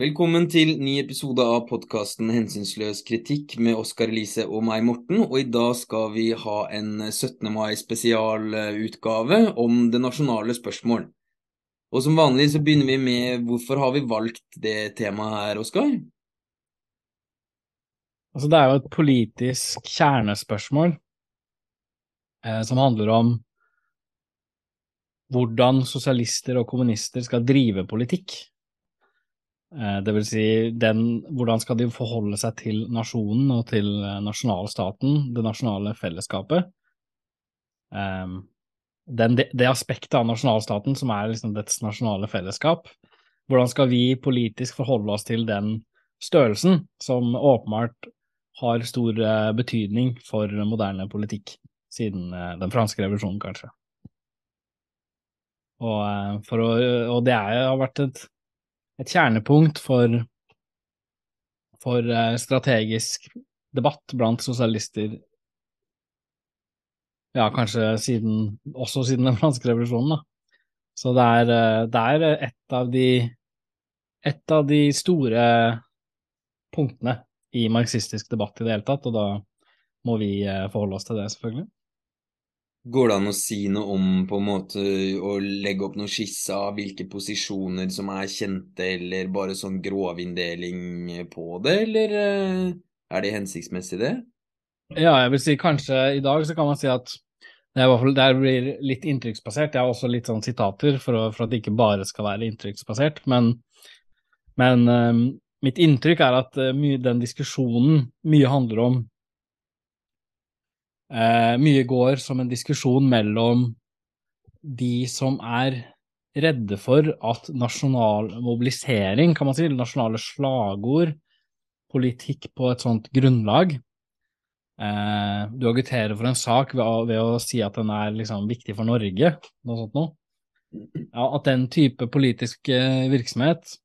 Velkommen til ny episode av podkasten Hensynsløs kritikk med Oskar Elise og meg, Morten. Og i dag skal vi ha en 17. mai spesialutgave om det nasjonale spørsmål. Og som vanlig så begynner vi med hvorfor har vi valgt det temaet her, Oskar? Altså, det er jo et politisk kjernespørsmål eh, som handler om hvordan sosialister og kommunister skal drive politikk. Eh, det vil si, den, hvordan skal de forholde seg til nasjonen og til eh, nasjonalstaten, det nasjonale fellesskapet? Um, den, det, det, aspektet av nasjonalstaten som er liksom dets nasjonale fellesskap, hvordan skal vi politisk forholde oss til den størrelsen, som åpenbart har stor betydning for moderne politikk, siden den franske revolusjonen, kanskje. Og, å, og det er, har vært et et kjernepunkt for, for uh, strategisk debatt blant sosialister ja, kanskje siden, også siden den franske revolusjonen, da. Så det er, uh, det er et, av de, et av de store punktene i marxistisk debatt i det hele tatt, og da må vi uh, forholde oss til det, selvfølgelig. Går det an å si noe om på en måte å legge opp noen skisse av hvilke posisjoner som er kjente, eller bare sånn grovinndeling på det, eller eh, er det hensiktsmessig, det? Ja, jeg vil si kanskje i dag så kan man si at det, fall, det blir litt inntrykksbasert. Jeg har også litt sånn sitater for, for at det ikke bare skal være inntrykksbasert. Men, men um, mitt inntrykk er at uh, mye, den diskusjonen mye handler om Eh, mye går som en diskusjon mellom de som er redde for at nasjonal mobilisering, kan man si, nasjonale slagord, politikk på et sånt grunnlag eh, Du agiterer for en sak ved, ved, å si at den er liksom viktig for Norge, noe sånt noe. Ja, at den type politisk eh, virksomhet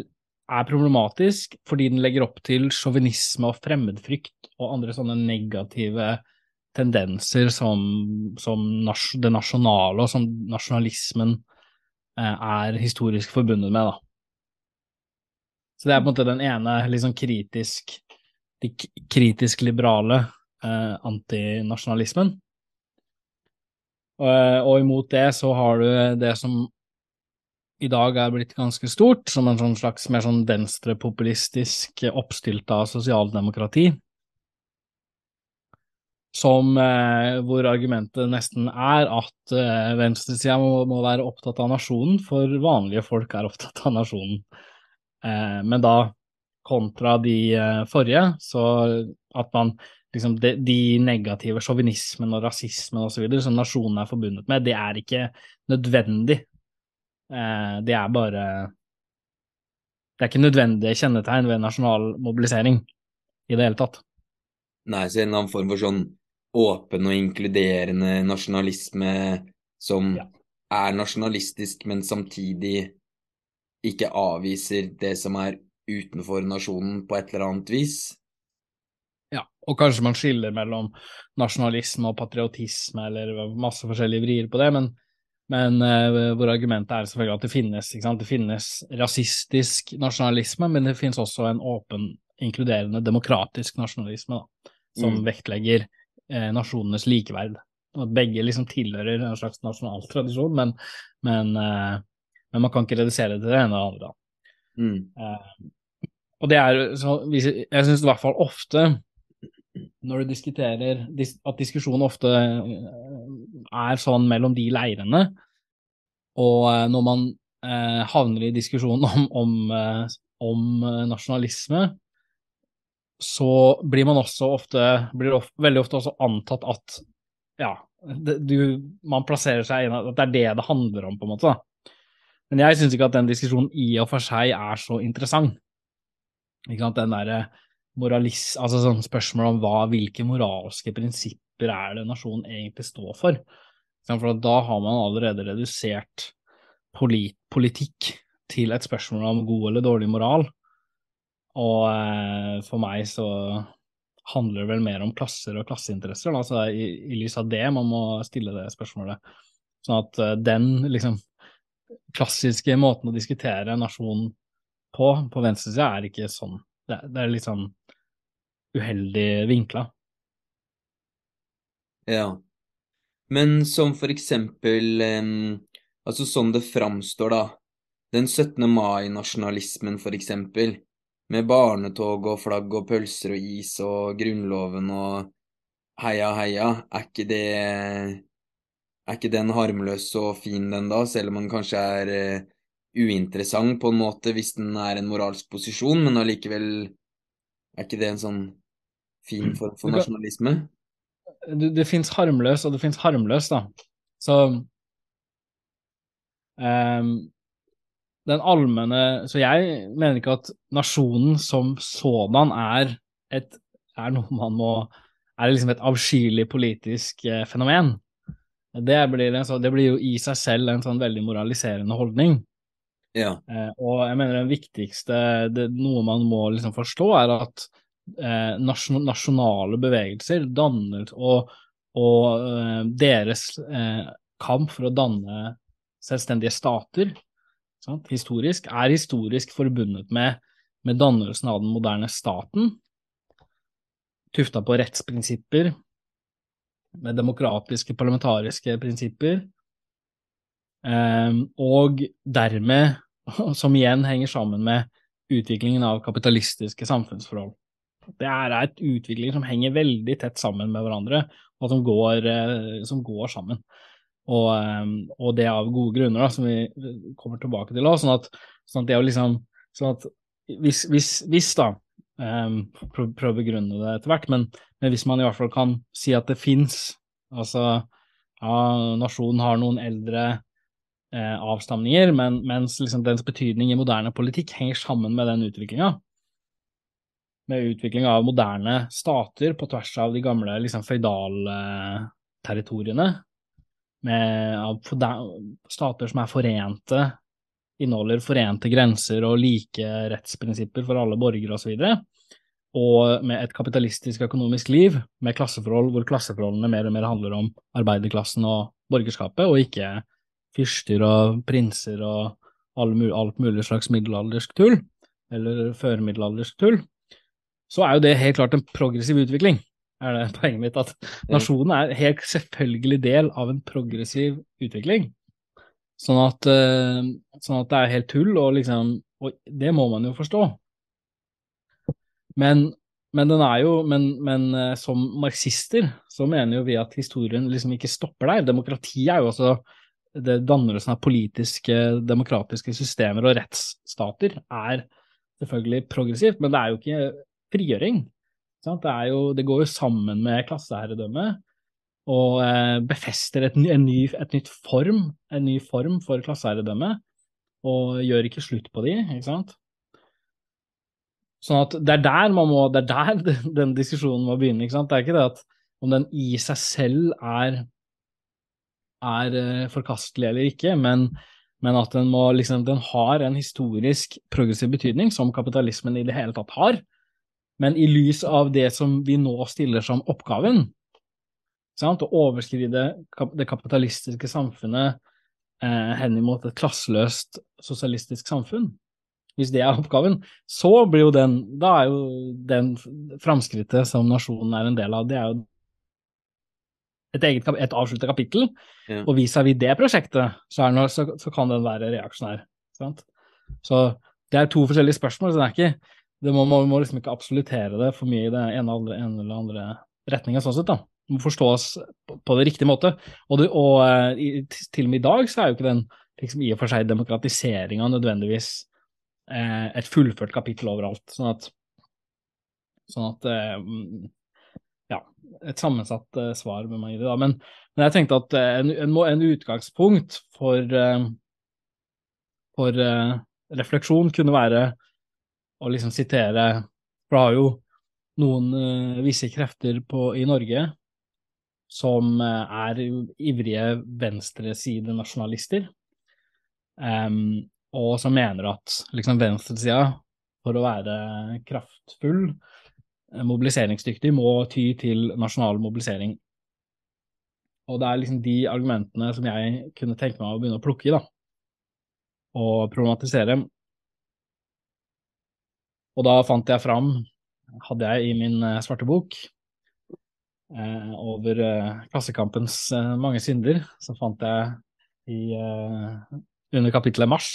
er problematisk fordi den legger opp til sjåvinisme og fremmedfrykt og andre sånne negative tendenser som, som nas det nasjonale og som nasjonalismen eh, er historisk forbundet med. Da. Så det er på en måte den ene liksom kritisk de kritisk liberale eh, antinasjonalismen. Og, og imot det så har du det som i dag er blitt ganske stort, som en sånn slags mer sånn venstrepopulistisk oppstylta sosialdemokrati. Som, eh, hvor argumentet nesten er at eh, venstresida må, må, være opptatt av nasjonen, for vanlige folk er opptatt av nasjonen. Eh, men da kontra de eh, forrige, så at man liksom de, de negative sjåvinismen og rasismen osv. som nasjonen er forbundet med, det er ikke nødvendig Eh, det er bare Det er ikke nødvendige kjennetegn ved nasjonal mobilisering i det hele tatt. Nei, så en annen form for sånn åpen og inkluderende nasjonalisme som ja. er nasjonalistisk, men samtidig ikke avviser det som er utenfor nasjonen på et eller annet vis. Ja, og kanskje man skiller mellom nasjonalisme og patriotisme, eller masse forskjellige vrier på det, men men uh, hvor argumentet er selvfølgelig at det finnes, det finnes rasistisk nasjonalisme, men det finnes også en åpen, inkluderende demokratisk nasjonalisme, da, som mm. vektlegger uh, nasjonenes likeverd. At begge liksom tilhører en slags nasjonal tradisjon, men, men, uh, men man kan ikke redusere det til det ene eller andre. Mm. og det er så, Jeg syns i hvert fall ofte når du diskuterer At diskusjonen ofte eh, er sånn mellom de leirene, og eh, når man eh, havner i diskusjonen om, om, eh, om, nasjonalisme, så blir man også ofte blir ofte, veldig ofte også antatt at ja, det, du, man plasserer seg inn at det er det det handler om, på en måte. Men jeg syns ikke at den diskusjonen i og for seg er så interessant. Ikke sant, den derre moralist, altså sånn spørsmål om hva, hvilke moralske prinsipper er det nasjonen egentlig står for. For da har man allerede redusert polit, politikk til et spørsmål om god eller dårlig moral. Og eh, for meg så handler det vel mer om klasser og klasseinteresser. Altså i, i lys av det man må stille det spørsmålet. Sånn at eh, den liksom klassiske måten å diskutere nasjonen på på venstresida, er ikke sånn. Det, det er litt sånn uheldig vinkla. Ja. Men som for eksempel Altså sånn det framstår, da. Den 17. mai-nasjonalismen, for eksempel. Med barnetog og flagg og pølser og is og Grunnloven og heia, heia. Er ikke det Er ikke den harmløs og fin, den da? Selv om den kanskje er uh, uinteressant på en måte hvis den er en moralsk posisjon, men allikevel Er ikke det en sånn fin form for nasjonalisme? Det, det fins harmløs, og det fins harmløs, da. Så um, den allmenne Så jeg mener ikke at nasjonen som sådan er, et, er noe man må Er liksom et avskyelig politisk eh, fenomen. Det blir, så, det blir, jo i seg selv en sånn veldig moraliserende holdning. Ja. Eh, og jeg mener den viktigste, det, noe man må liksom forstå, er at eh, nasjonale bevegelser danner og, og eh, deres eh, kamp for å danne selvstendige stater sant, historisk, er historisk forbundet med, med dannelsen av den moderne staten, tufta på rettsprinsipper, med demokratiske, parlamentariske prinsipper, eh, og dermed, som igjen henger sammen med utviklingen av kapitalistiske samfunnsforhold. Det er et utvikling som henger veldig tett sammen med hverandre, og som går, eh, som går sammen. Og, ehm, og, det av gode grunner, da, som vi kommer tilbake til Også, Sånn, at, sånn at det å liksom sånn at hvis, hvis, hvis da um, Prøv å begrunne det etter hvert, men, men, hvis man i hvert fall kan si at det fins Altså, ja, nasjonen har noen eldre eh, avstamninger, men, mens liksom dens betydning i moderne politikk henger sammen med den utviklinga. Med utvikling av moderne stater på tvers av de gamle liksom, føydalterritoriene med, stater som er forente, inneholder forente grenser og like rettsprinsipper for alle borgere osv. Og, og med et kapitalistisk økonomisk liv med klasseforhold hvor klasseforholdene mer og mer handler om arbeiderklassen og borgerskapet, og ikke fyrster og prinser og alt mulig slags middelaldersk tull, eller førmiddelaldersk tull, så er jo det helt klart en progressiv utvikling er det poenget mitt. At nasjonen er helt selvfølgelig del av en progressiv utvikling. Sånn at, uh, sånn at det er helt tull, og liksom Og det må man jo forstå. Men, men den jo Men, men uh, som marxister så mener jo vi at historien liksom ikke stopper der. Demokrati er jo også det Dannelsen av politiske, demokratiske systemer og rettsstater er selvfølgelig progressivt, men det er jo ikke frigjøring. Det, jo, det, går jo sammen med klasseherredømme og eh, befester et, en ny, et nytt form, en ny form for klasseherredømme, og gjør ikke slutt på de, ikke sant. Sånn at det er der man må, det er der den diskusjonen må begynne. ikke sant? Det er ikke det at om den i seg selv er, er uh, forkastelig eller ikke, men, men at den, må, liksom, den har en historisk progressiv betydning, som kapitalismen i det hele tatt har. Men i lys av det som vi nå stiller som oppgaven, sant, å overskride det kapitalistiske samfunnet eh, henimot et klasseløst sosialistisk samfunn, hvis det er oppgaven, så blir jo den Da er jo den framskrittet som nasjonen er en del av, det er jo et eget et avsluttet kapittel. Ja. Og vis-à-vis det prosjektet, så, noe, så, så, kan den være reaksjonær. Sant? Så det er to forskjellige spørsmål. så det er ikke må, man må liksom ikke absolutere det for mye i det ene, andre, ene eller andre retninga, sånn sett. da. Det må forstås på, det riktige måte. Og, det, og uh, i, til og med i dag så er jo ikke den liksom, i og for seg demokratiseringa nødvendigvis eh, et fullført kapittel overalt. Sånn at, sånn at eh, Ja, et sammensatt svar med meg i det, da. Men, men jeg tenkte at en, en, en utgangspunkt for, for refleksjon kunne være å liksom sitere For det har jo noen uh, visse krefter på, i Norge som uh, er ivrige venstresidenasjonalister, um, og som mener at liksom venstresida, for å være kraftfull, uh, mobiliseringsdyktig, må ty til nasjonal mobilisering. Og det er liksom de argumentene som jeg kunne tenke meg å begynne å plukke i, da, og problematisere. Og da fant jeg fram, hadde jeg i min eh, svarte bok, eh, over eh, Klassekampens eh, mange synder, så fant jeg i, eh, under kapittelet Mars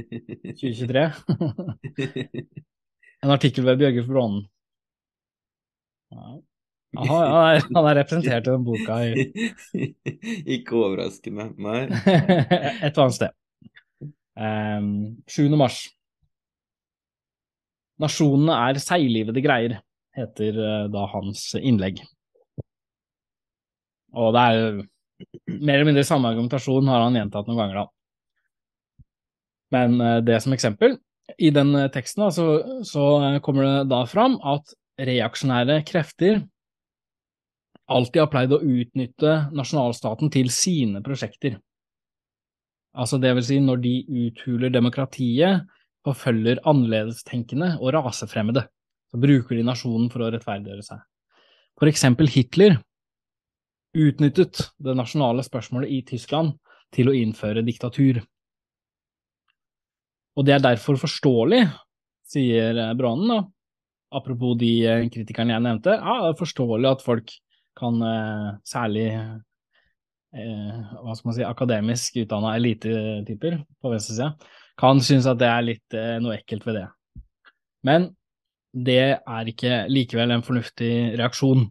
2023 en artikkel ved Bjørge Brånen. Ja. Aha, han, er, han er representert i den boka i Ikke overraskende, nei. et annet sted. Um, 7. mars. Nasjonene er seiglivede greier, heter uh, da hans innlegg. Og det er mer eller mindre samme argumentasjon har han gjentatt noen ganger, da. Men uh, det som eksempel, i den uh, teksten da, så, så kommer det da fram at reaksjonære krefter alltid har pleid å utnytte nasjonalstaten til sine prosjekter. Altså det vil si når de uthuler demokratiet, forfølger annerledestenkende og rasefremmede, så bruker de nasjonen for å rettferdiggjøre seg. For eksempel Hitler utnyttet det nasjonale spørsmålet i Tyskland til å innføre diktatur. Og det er derfor forståelig, sier Branen, apropos de kritikerne jeg nevnte, ja, det er forståelig at folk kan eh, særlig eh, hva skal man si, akademisk utdanna elitetyper på venstresida, kan synes at det er litt eh, noe ekkelt ved det. Men det er ikke likevel en fornuftig reaksjon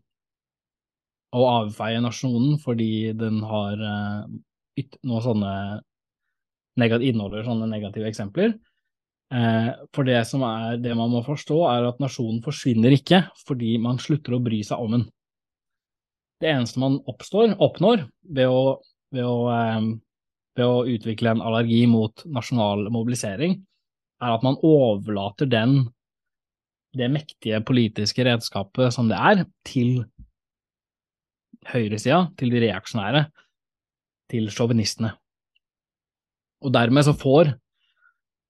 å avfeie nasjonen fordi den har eh, noen sånne inneholder sånne negative eksempler. Eh, for det som er det man må forstå, er at nasjonen forsvinner ikke fordi man slutter å bry seg om den. Det eneste man oppstår, oppnår ved å, ved, å, eh, ved å, utvikle en allergi mot nasjonal mobilisering, er at man overlater den, det mektige politiske redskapet som det er, til høyresida, til de reaksjonære, til sjåvinistene. Og dermed så får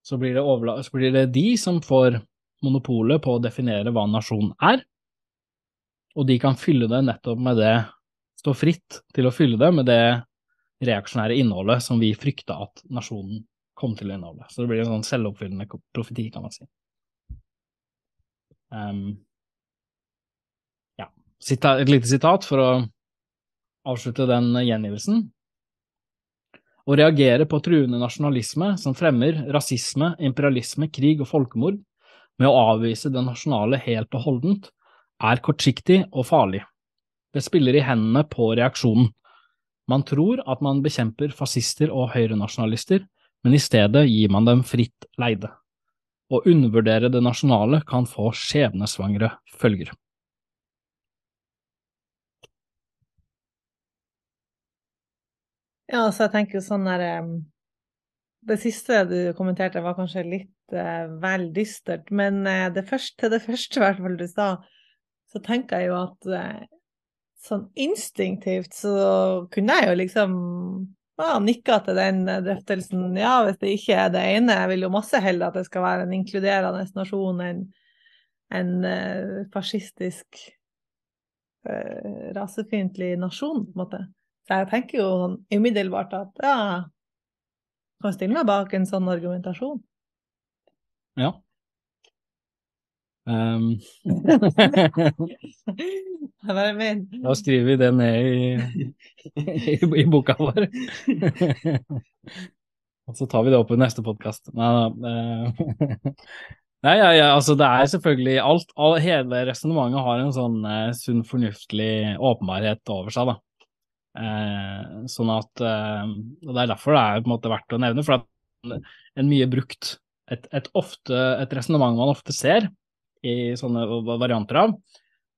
så blir, så blir det de som får monopolet på å definere hva nasjon er, og de kan fylle det nettopp med det Stå fritt til å fylle det med det reaksjonære innholdet som vi frykta at nasjonen kom til å inneholde. Så det blir en sånn selvoppfyllende profeti, kan man si. Um, ja. Et lite sitat for å avslutte den gjengivelsen. Å reagere på truende nasjonalisme som fremmer rasisme, imperialisme, krig og folkemord, med å avvise det nasjonale helt og holdent, er kortsiktig og farlig. Det spiller i hendene på reaksjonen. Man tror at man bekjemper fascister og høyrenasjonalister, men i stedet gir man dem fritt leide. Å undervurdere det nasjonale kan få skjebnesvangre følger. Ja, så jeg tenker jo sånn der Det siste du kommenterte, var kanskje litt uh, vel dystert, men uh, det første, til det første, i hvert fall du sa, så tenker jeg jo at uh, sånn instinktivt så kunne jeg jo liksom ja, nikka til den drøftelsen. Ja, hvis det ikke er det ene. Jeg vil jo masse heller at det skal være en inkluderende nasjon enn en uh, fascistisk, uh, rasefiendtlig nasjon, på en måte. Så jeg tenker jo sånn umiddelbart at ja, kan stille meg bak en sånn argumentasjon. Ja. Um. da skriver vi det ned i, i, i boka vår. Og så tar vi det opp i neste podkast. Nei da. Nei, ja, ja, altså det er selvfølgelig alt, all, Hele resonnementet har en sånn eh, sunn, fornuftig åpenbarhet over seg, da. Eh, sånn at eh, Og det er derfor det er på en måte verdt å nevne, for at en mye brukt Et, et, ofte, et resonnement man ofte ser, i sånne varianter av.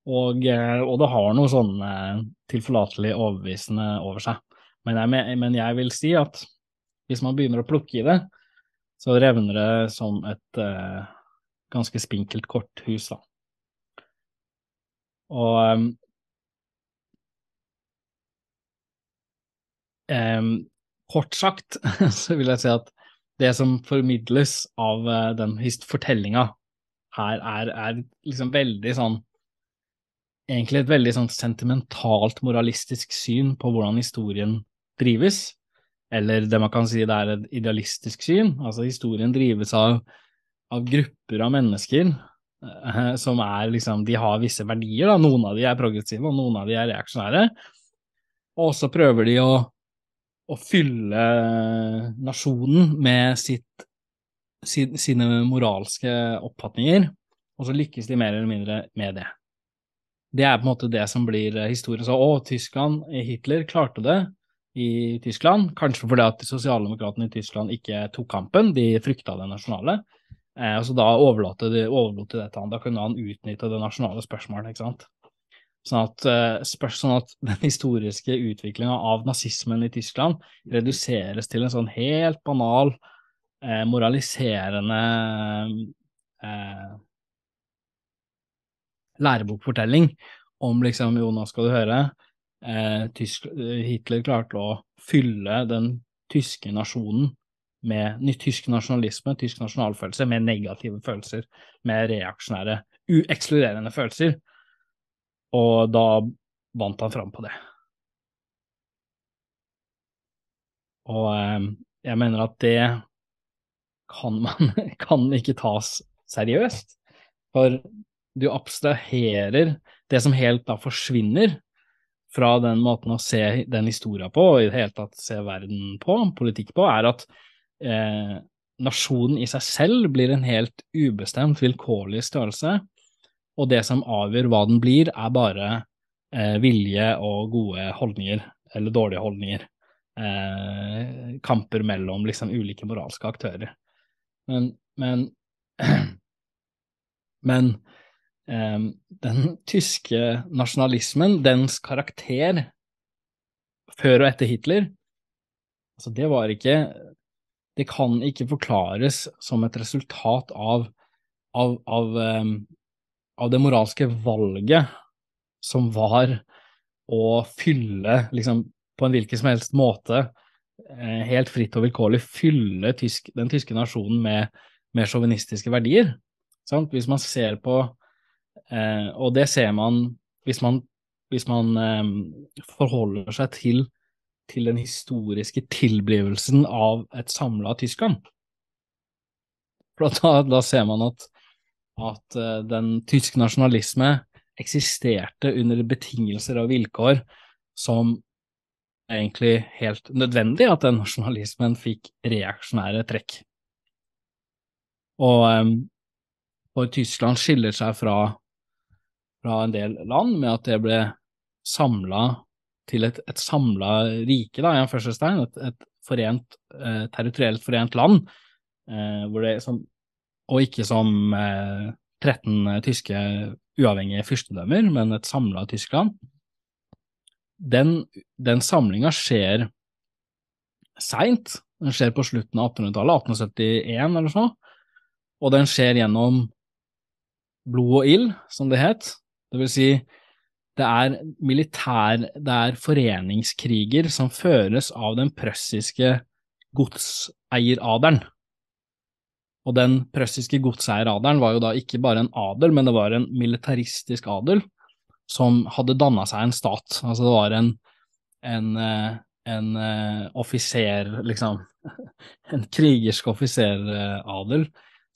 Og, eh, og det har noe sånn eh, tilforlatelig overbevisende over seg. Men jeg, men jeg, vil si at hvis man begynner å plukke i det, så revner det som et uh, ganske spinkelt korthus, da. Og um, um, kort sagt så vil jeg si at det som formidles av uh, den fortellinga her er, er liksom veldig sånn Egentlig et veldig sånn sentimentalt, moralistisk syn på hvordan historien drives. Eller det man kan si det er et idealistisk syn. Altså historien drives av, av grupper av mennesker eh, som er liksom De har visse verdier, da. Noen av de er progressive, og noen av de er reaksjonære. Og så prøver de å, å fylle nasjonen med sitt, sine moralske oppfatninger, og så lykkes de mer eller mindre med det. Det er på en måte det som blir historien. Så å, Tyskland, Hitler klarte det i Tyskland, kanskje fordi at sosialdemokratene i Tyskland ikke tok kampen, de frykta det nasjonale. Eh, så da overlot de, overlot de det til han. Da kunne han utnytte det nasjonale spørsmålet, ikke sant. Sånn at, eh, spørs, sånn at den historiske utviklinga av nazismen i Tyskland reduseres til en sånn helt banal, eh, moraliserende eh, lærebokfortelling om liksom, jo, nå skal du høre, eh, tysk, Hitler klarte å fylle den tyske nasjonen med ny, tysk nasjonalisme, tysk nasjonalfølelse, med negative følelser, med reaksjonære, ekskluderende følelser. Og da vant han fram på det. Og eh, jeg mener at det kan man kan ikke tas seriøst. For du abstraherer det som helt da forsvinner fra den måten å se den historien på, og i det hele tatt se verden på, politikk på, er at eh, nasjonen i seg selv blir en helt ubestemt, vilkårlig størrelse, og det som avgjør hva den blir, er bare eh, vilje og gode holdninger, eller dårlige holdninger. Eh, kamper mellom liksom ulike moralske aktører. Men, men, men Ehm, den tyske nasjonalismen, dens karakter før og etter Hitler, altså det var ikke Det kan ikke forklares som et resultat av, av, av, um, av det moralske valget som var å fylle, liksom, på en hvilken som helst måte, helt fritt og vilkårlig, fylle tysk, den tyske nasjonen med, mer sjåvinistiske verdier. Sant? Hvis man ser på Eh, og det ser man hvis man, hvis man eh, forholder seg til, til, den historiske tilblivelsen av et samla Tyskland. For da, da, ser man at, at uh, den tyske nasjonalisme eksisterte under betingelser og vilkår som egentlig helt nødvendig at den nasjonalismen fikk reaksjonære trekk. Og um, for Tyskland skiller seg fra fra en del land, med at det ble samla til et, et samla rike, da, i anførselstegn, et, et forent, eh, territorielt forent land, eh, det som, og ikke som eh, 13 tyske uavhengige fyrstedømmer, men et samla Tyskland. Den, den samlinga skjer seint, den skjer på slutten av 1800-tallet, 1871 eller sånn, og den skjer gjennom blod og ild, som det het, det vil si, det er militær, det er foreningskriger som føres av den prøssiske godseieradelen. Og den prøssiske godseieradelen var jo da ikke bare en adel, men det var en militaristisk adel som hadde danna seg en stat. Altså det var en, en, eh, en uh, offiser, liksom, en krigersk offiseradel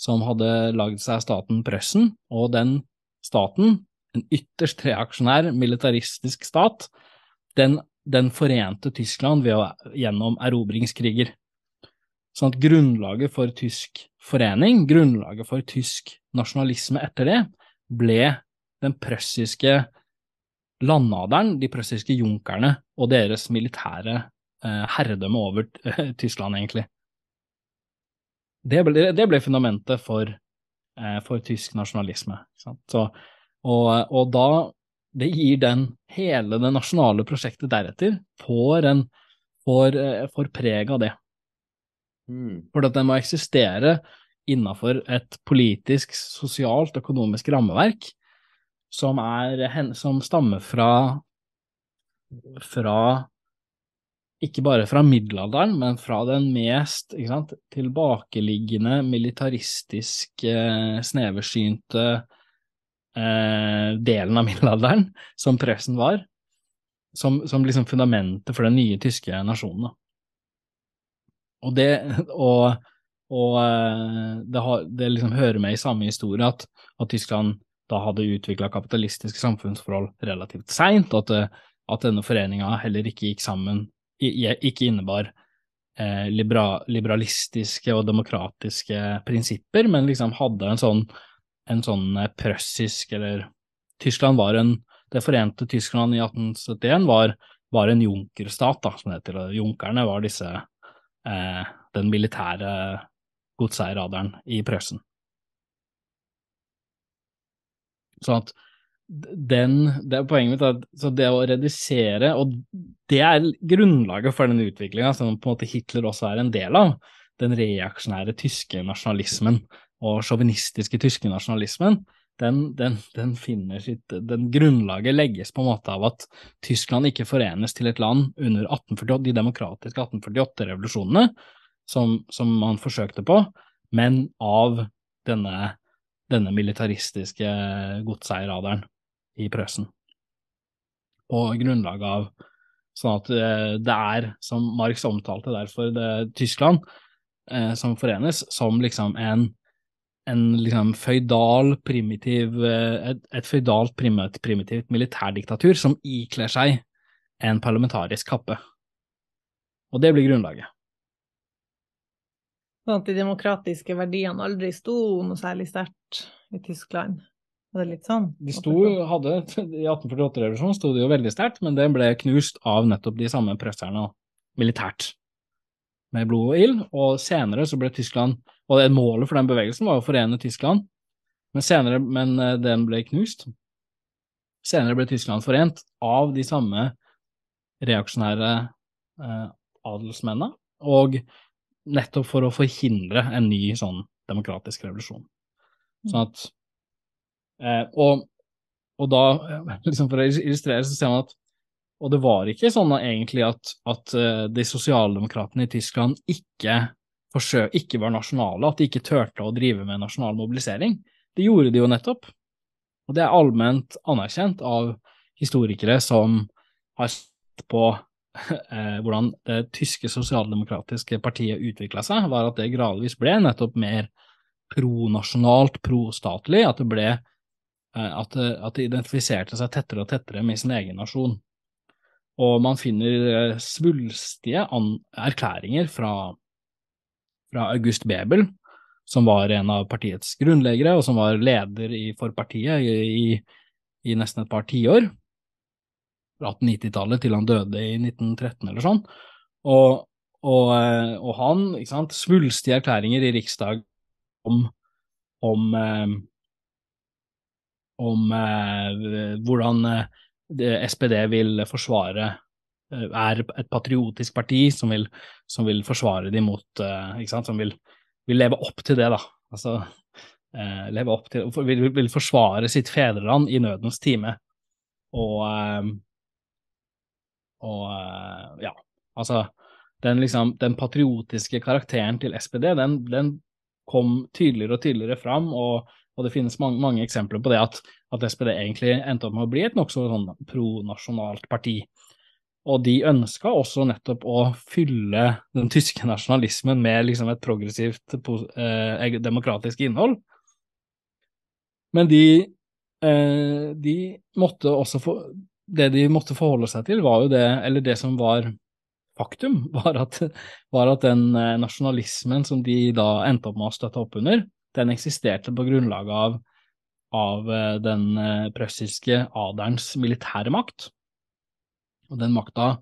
som hadde lagd seg staten Prøssen, og den staten en ytterst reaksjonær, militaristisk stat, den, den forente Tyskland å, gjennom erobringskriger. Sånn at grunnlaget for tysk forening, grunnlaget for tysk nasjonalisme etter det, ble den prøssiske landadelen, de prøssiske junkerne og deres militære eh, herredømme over eh, Tyskland, egentlig. Det ble, det ble fundamentet for, eh, for, tysk nasjonalisme. Så og, og da det gir den hele det nasjonale prosjektet deretter får, en, får, eh, får preg av det. Mm. For at den må eksistere innafor et politisk, sosialt, økonomisk rammeverk som, er, som stammer fra, fra ikke bare fra middelalderen, men fra den mest sant, tilbakeliggende, militaristisk, eh, sneversynte eh, delen av middelalderen, som pressen var, som, som, liksom fundamentet for den nye tyske nasjonen. Og, det, og, Og eh, det, har, det liksom hører med i samme historie at, at Tyskland da hadde utvikla kapitalistiske samfunnsforhold relativt seint, og at, eh, at denne foreninga heller ikke gikk sammen, ikke innebar eh, libera, liberalistiske og demokratiske prinsipper, men liksom hadde en sånn, en sånn eh, prøssisk eller Tyskland var en Det forente Tyskland i 1871 var, var en junkerstat, da, som det heter. Junkerne var disse eh, den militære godseierradaren i Prøysen. Sånn at den, det er poenget mitt, at så det å redusere, og det er grunnlaget for den utviklinga som på en måte Hitler også er en del av, den reaksjonære tyske nasjonalismen og sjåvinistiske tyske nasjonalismen, den, den, den, finner sitt Den grunnlaget legges på en måte av at Tyskland ikke forenes til et land under 1848, de demokratiske 1848-revolusjonene, som, som, man forsøkte på, men av denne, denne militaristiske godseierradaren i Prøysen. På grunnlag av sånn at eh, det er, som Marx omtalte derfor det, Tyskland, eh, som forenes som liksom en, en liksom føydal, primitiv eh, Et, et føydalt, primitivt, primitivt militærdiktatur som ikler seg en parlamentarisk kappe. Og det blir grunnlaget. Sånn at de demokratiske verdiene aldri sto noe særlig sterkt i Tyskland? Var det litt sånn? De sto, hadde, I 1848-revolusjonen sto det jo veldig sterkt, men det ble knust av nettopp de samme prøsserne militært, med blod og ild. Og senere så ble Tyskland Og målet for den bevegelsen var å forene Tyskland, men senere, men eh, den ble knust. Senere ble Tyskland forent av de samme reaksjonære eh, adelsmennene, og nettopp for å forhindre en ny sånn demokratisk revolusjon. Sånn at eh, og, og, da, liksom for å illustrere, så ser man at Og det var ikke sånn egentlig at, at uh, de sosialdemokratene i Tyskland ikke, forsøk, ikke var nasjonale, at de ikke turte å drive med nasjonal mobilisering. Det gjorde de jo nettopp. Og det er allment anerkjent av historikere som har sett på eh, hvordan det tyske sosialdemokratiske partiet utvikla seg, var at det gradvis ble nettopp mer pronasjonalt, prostatlig, at det ble eh, at, det, at det identifiserte seg tettere og tettere med sin egen nasjon. Og man finner eh, svulstige erklæringer fra, fra August Bebel, som var en av partiets grunnleggere, og som var leder i, for partiet i, i, nesten et par tiår 1890-tallet til han døde i 1913 eller sånn. Og, og, eh, og han, ikke sant, svulstige erklæringer i Riksdag om, om, eh, om eh, hvordan SPD vil forsvare er et patriotisk parti som vil, som vil forsvare dem mot ikke sant, Som vil, vil, leve opp til det, da. Altså leve opp til vil, vil forsvare sitt fedreland i nødens time. Og, og eh, ja, altså den, liksom, den patriotiske karakteren til SPD, den, den, kom tydeligere og tydeligere fram, og, og det finnes mange, mange, eksempler på det at, at, SPD egentlig endte opp med å bli et nokså sånn pronasjonalt parti. Og de ønska også nettopp å fylle den tyske nasjonalismen med liksom et progressivt eh, demokratisk innhold. Men de, eh, de måtte også få det de måtte forholde seg til, var jo det, eller det som var faktum, var at, var at den eh, nasjonalismen som de da endte opp med å støtte opp under, den eksisterte på grunnlag av, av eh, den eh, prøssiske aderens militære makt. Og den makta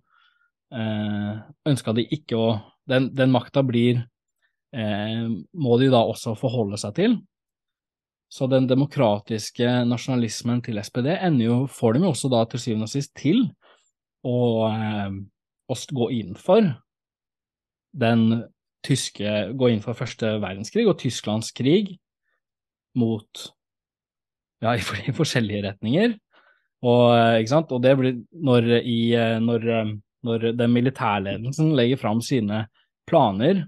eh, ønska de ikke å Den, den makta blir eh, Må de da også forholde seg til, så den demokratiske nasjonalismen til SPD ender jo, får dem jo også da til syvende og sist til å, eh, å gå inn for den tyske Gå inn for første verdenskrig og Tysklands krig mot Ja, i, forskjellige retninger. Og, eh, ikke sant? og det blir når, i, eh, når, når den militærledelsen legger fram sine planer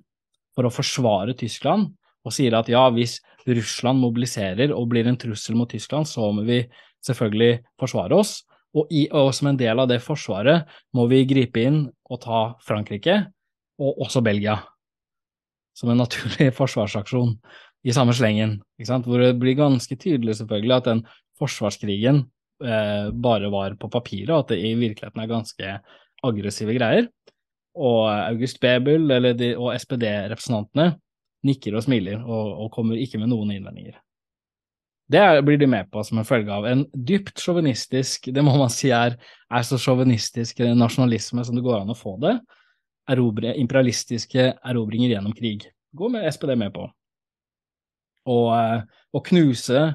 for å forsvare Tyskland, og sier at ja, hvis Russland mobiliserer og blir en trussel mot Tyskland, så må vi selvfølgelig forsvare oss. Og, i, og, som en del av det forsvaret må vi gripe inn og ta Frankrike, og også Belgia. som en naturlig forsvarsaksjon i samme slengen, hvor det blir ganske tydelig selvfølgelig at den forsvarskrigen eh, bare var på papiret, og at det i virkeligheten er ganske aggressive greier. Og August Bebel de, og SPD-representantene nikker og smiler og, og, kommer ikke med noen innvendinger. Det blir de med på som en følge av en dypt sjåvinistisk, det må man si er, er så sjåvinistisk nasjonalisme som det går an å få det, erobre, imperialistiske erobringer gjennom krig. Gå med SPD med på. Og, å knuse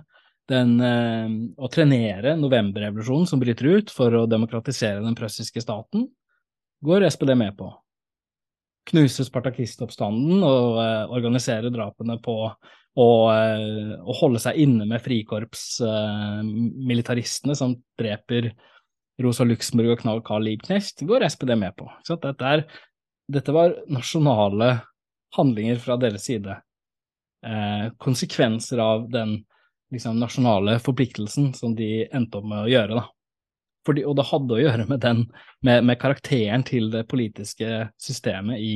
den Å trenere novemberrevolusjonen som bryter ut for å demokratisere den prøssiske staten, går SPD med på. Knuse spartakistoppstanden og uh, organisere drapene på og, uh, og, holde seg inne med frikorpsmilitaristene uh, som dreper Rosa Luxemburg og Knall Karl Liebknecht, går SPD med på. Dette, er, dette, var nasjonale handlinger fra deres side. konsekvenser av den liksom, nasjonale forpliktelsen som de endte opp med å gjøre. da. Fordi, og det hadde å gjøre med den, med, med karakteren til det politiske systemet i,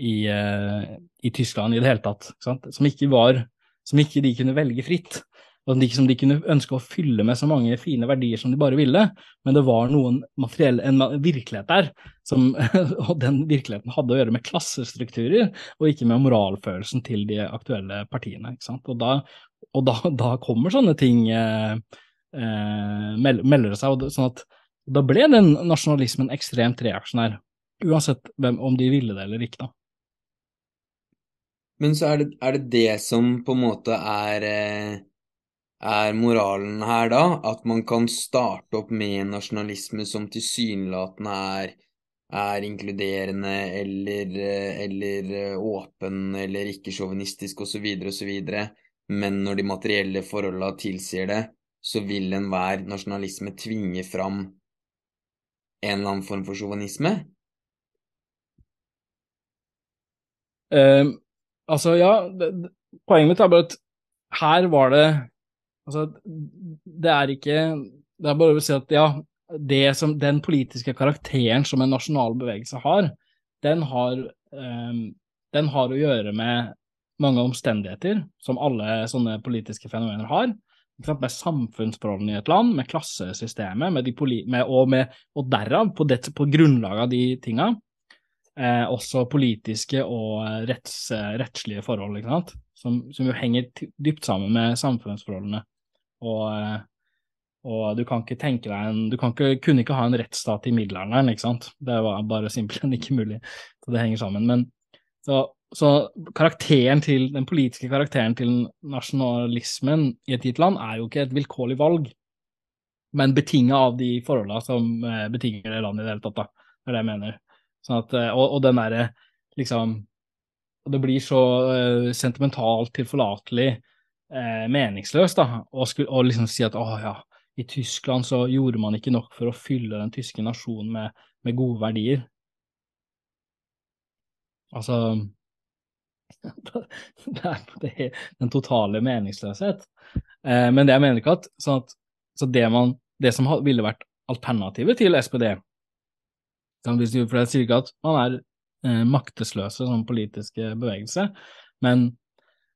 i, uh, i, Tyskland i det hele tatt, som ikke, var, som ikke de kunne velge fritt. Og som de kunne ønske å fylle med så mange fine verdier som de bare ville, men det var noen materiell, en virkelighet der, som, og den virkeligheten hadde å gjøre med klassestrukturer, og ikke med moralfølelsen til de aktuelle partiene. Og, da, og da, da, kommer sånne ting eh, melder det seg. Og sånn at da ble den nasjonalismen ekstremt reaksjonær, uansett hvem, om de ville det eller ikke. da. Men så er det, er det, det som på en måte er, eh, er moralen her, da? At man kan starte opp med en nasjonalisme som tilsynelatende er, er inkluderende eller, eh, eller eh, åpen eller ikke-sjåvinistisk osv., osv., men når de materielle forholdene tilsier det, så vil enhver nasjonalisme tvinge fram en eller annen form for sjåvinisme? Uh, altså, ja, det, poenget mitt er bare at her var det Altså, det er ikke Det er bare å si at ja, som, den politiske karakteren som en nasjonal bevegelse har, den har, um, den har å gjøre med mange omstendigheter, som alle sånne politiske fenomener har med samfunnsforholdene i et land, med klassesystemet, med med, og, med, og, derav, på, det, på, grunnlag av de tinga, eh, også politiske og eh, retts, eh, rettslige forhold? Som, som, jo henger dypt sammen med samfunnsforholdene. Og, eh, og du kan ikke tenke deg en Du ikke, kunne ikke ha en rettsstat i middelalderen, ikke sant? Det var bare simpelthen ikke mulig. Så det henger sammen. Men så så karakteren til, den politiske karakteren til nasjonalismen i et gitt land er jo ikke et vilkårlig valg, men betinga av de forholdene som eh, betinger det landet i det hele tatt, da. Det er det jeg mener. Sånn at, eh, og, og den derre liksom Det blir så uh, sentimentalt tilforlatelig uh, meningsløst, da, Og liksom si at å ja, i Tyskland så gjorde man ikke nok for å fylle den tyske nasjonen med, med gode verdier. Altså det er den totale meningsløshet. Eh, men det jeg mener ikke at, sånn at så det, man, det som ville vært alternativet til SPD For jeg sier ikke at man er eh, maktesløse som politiske bevegelse, men,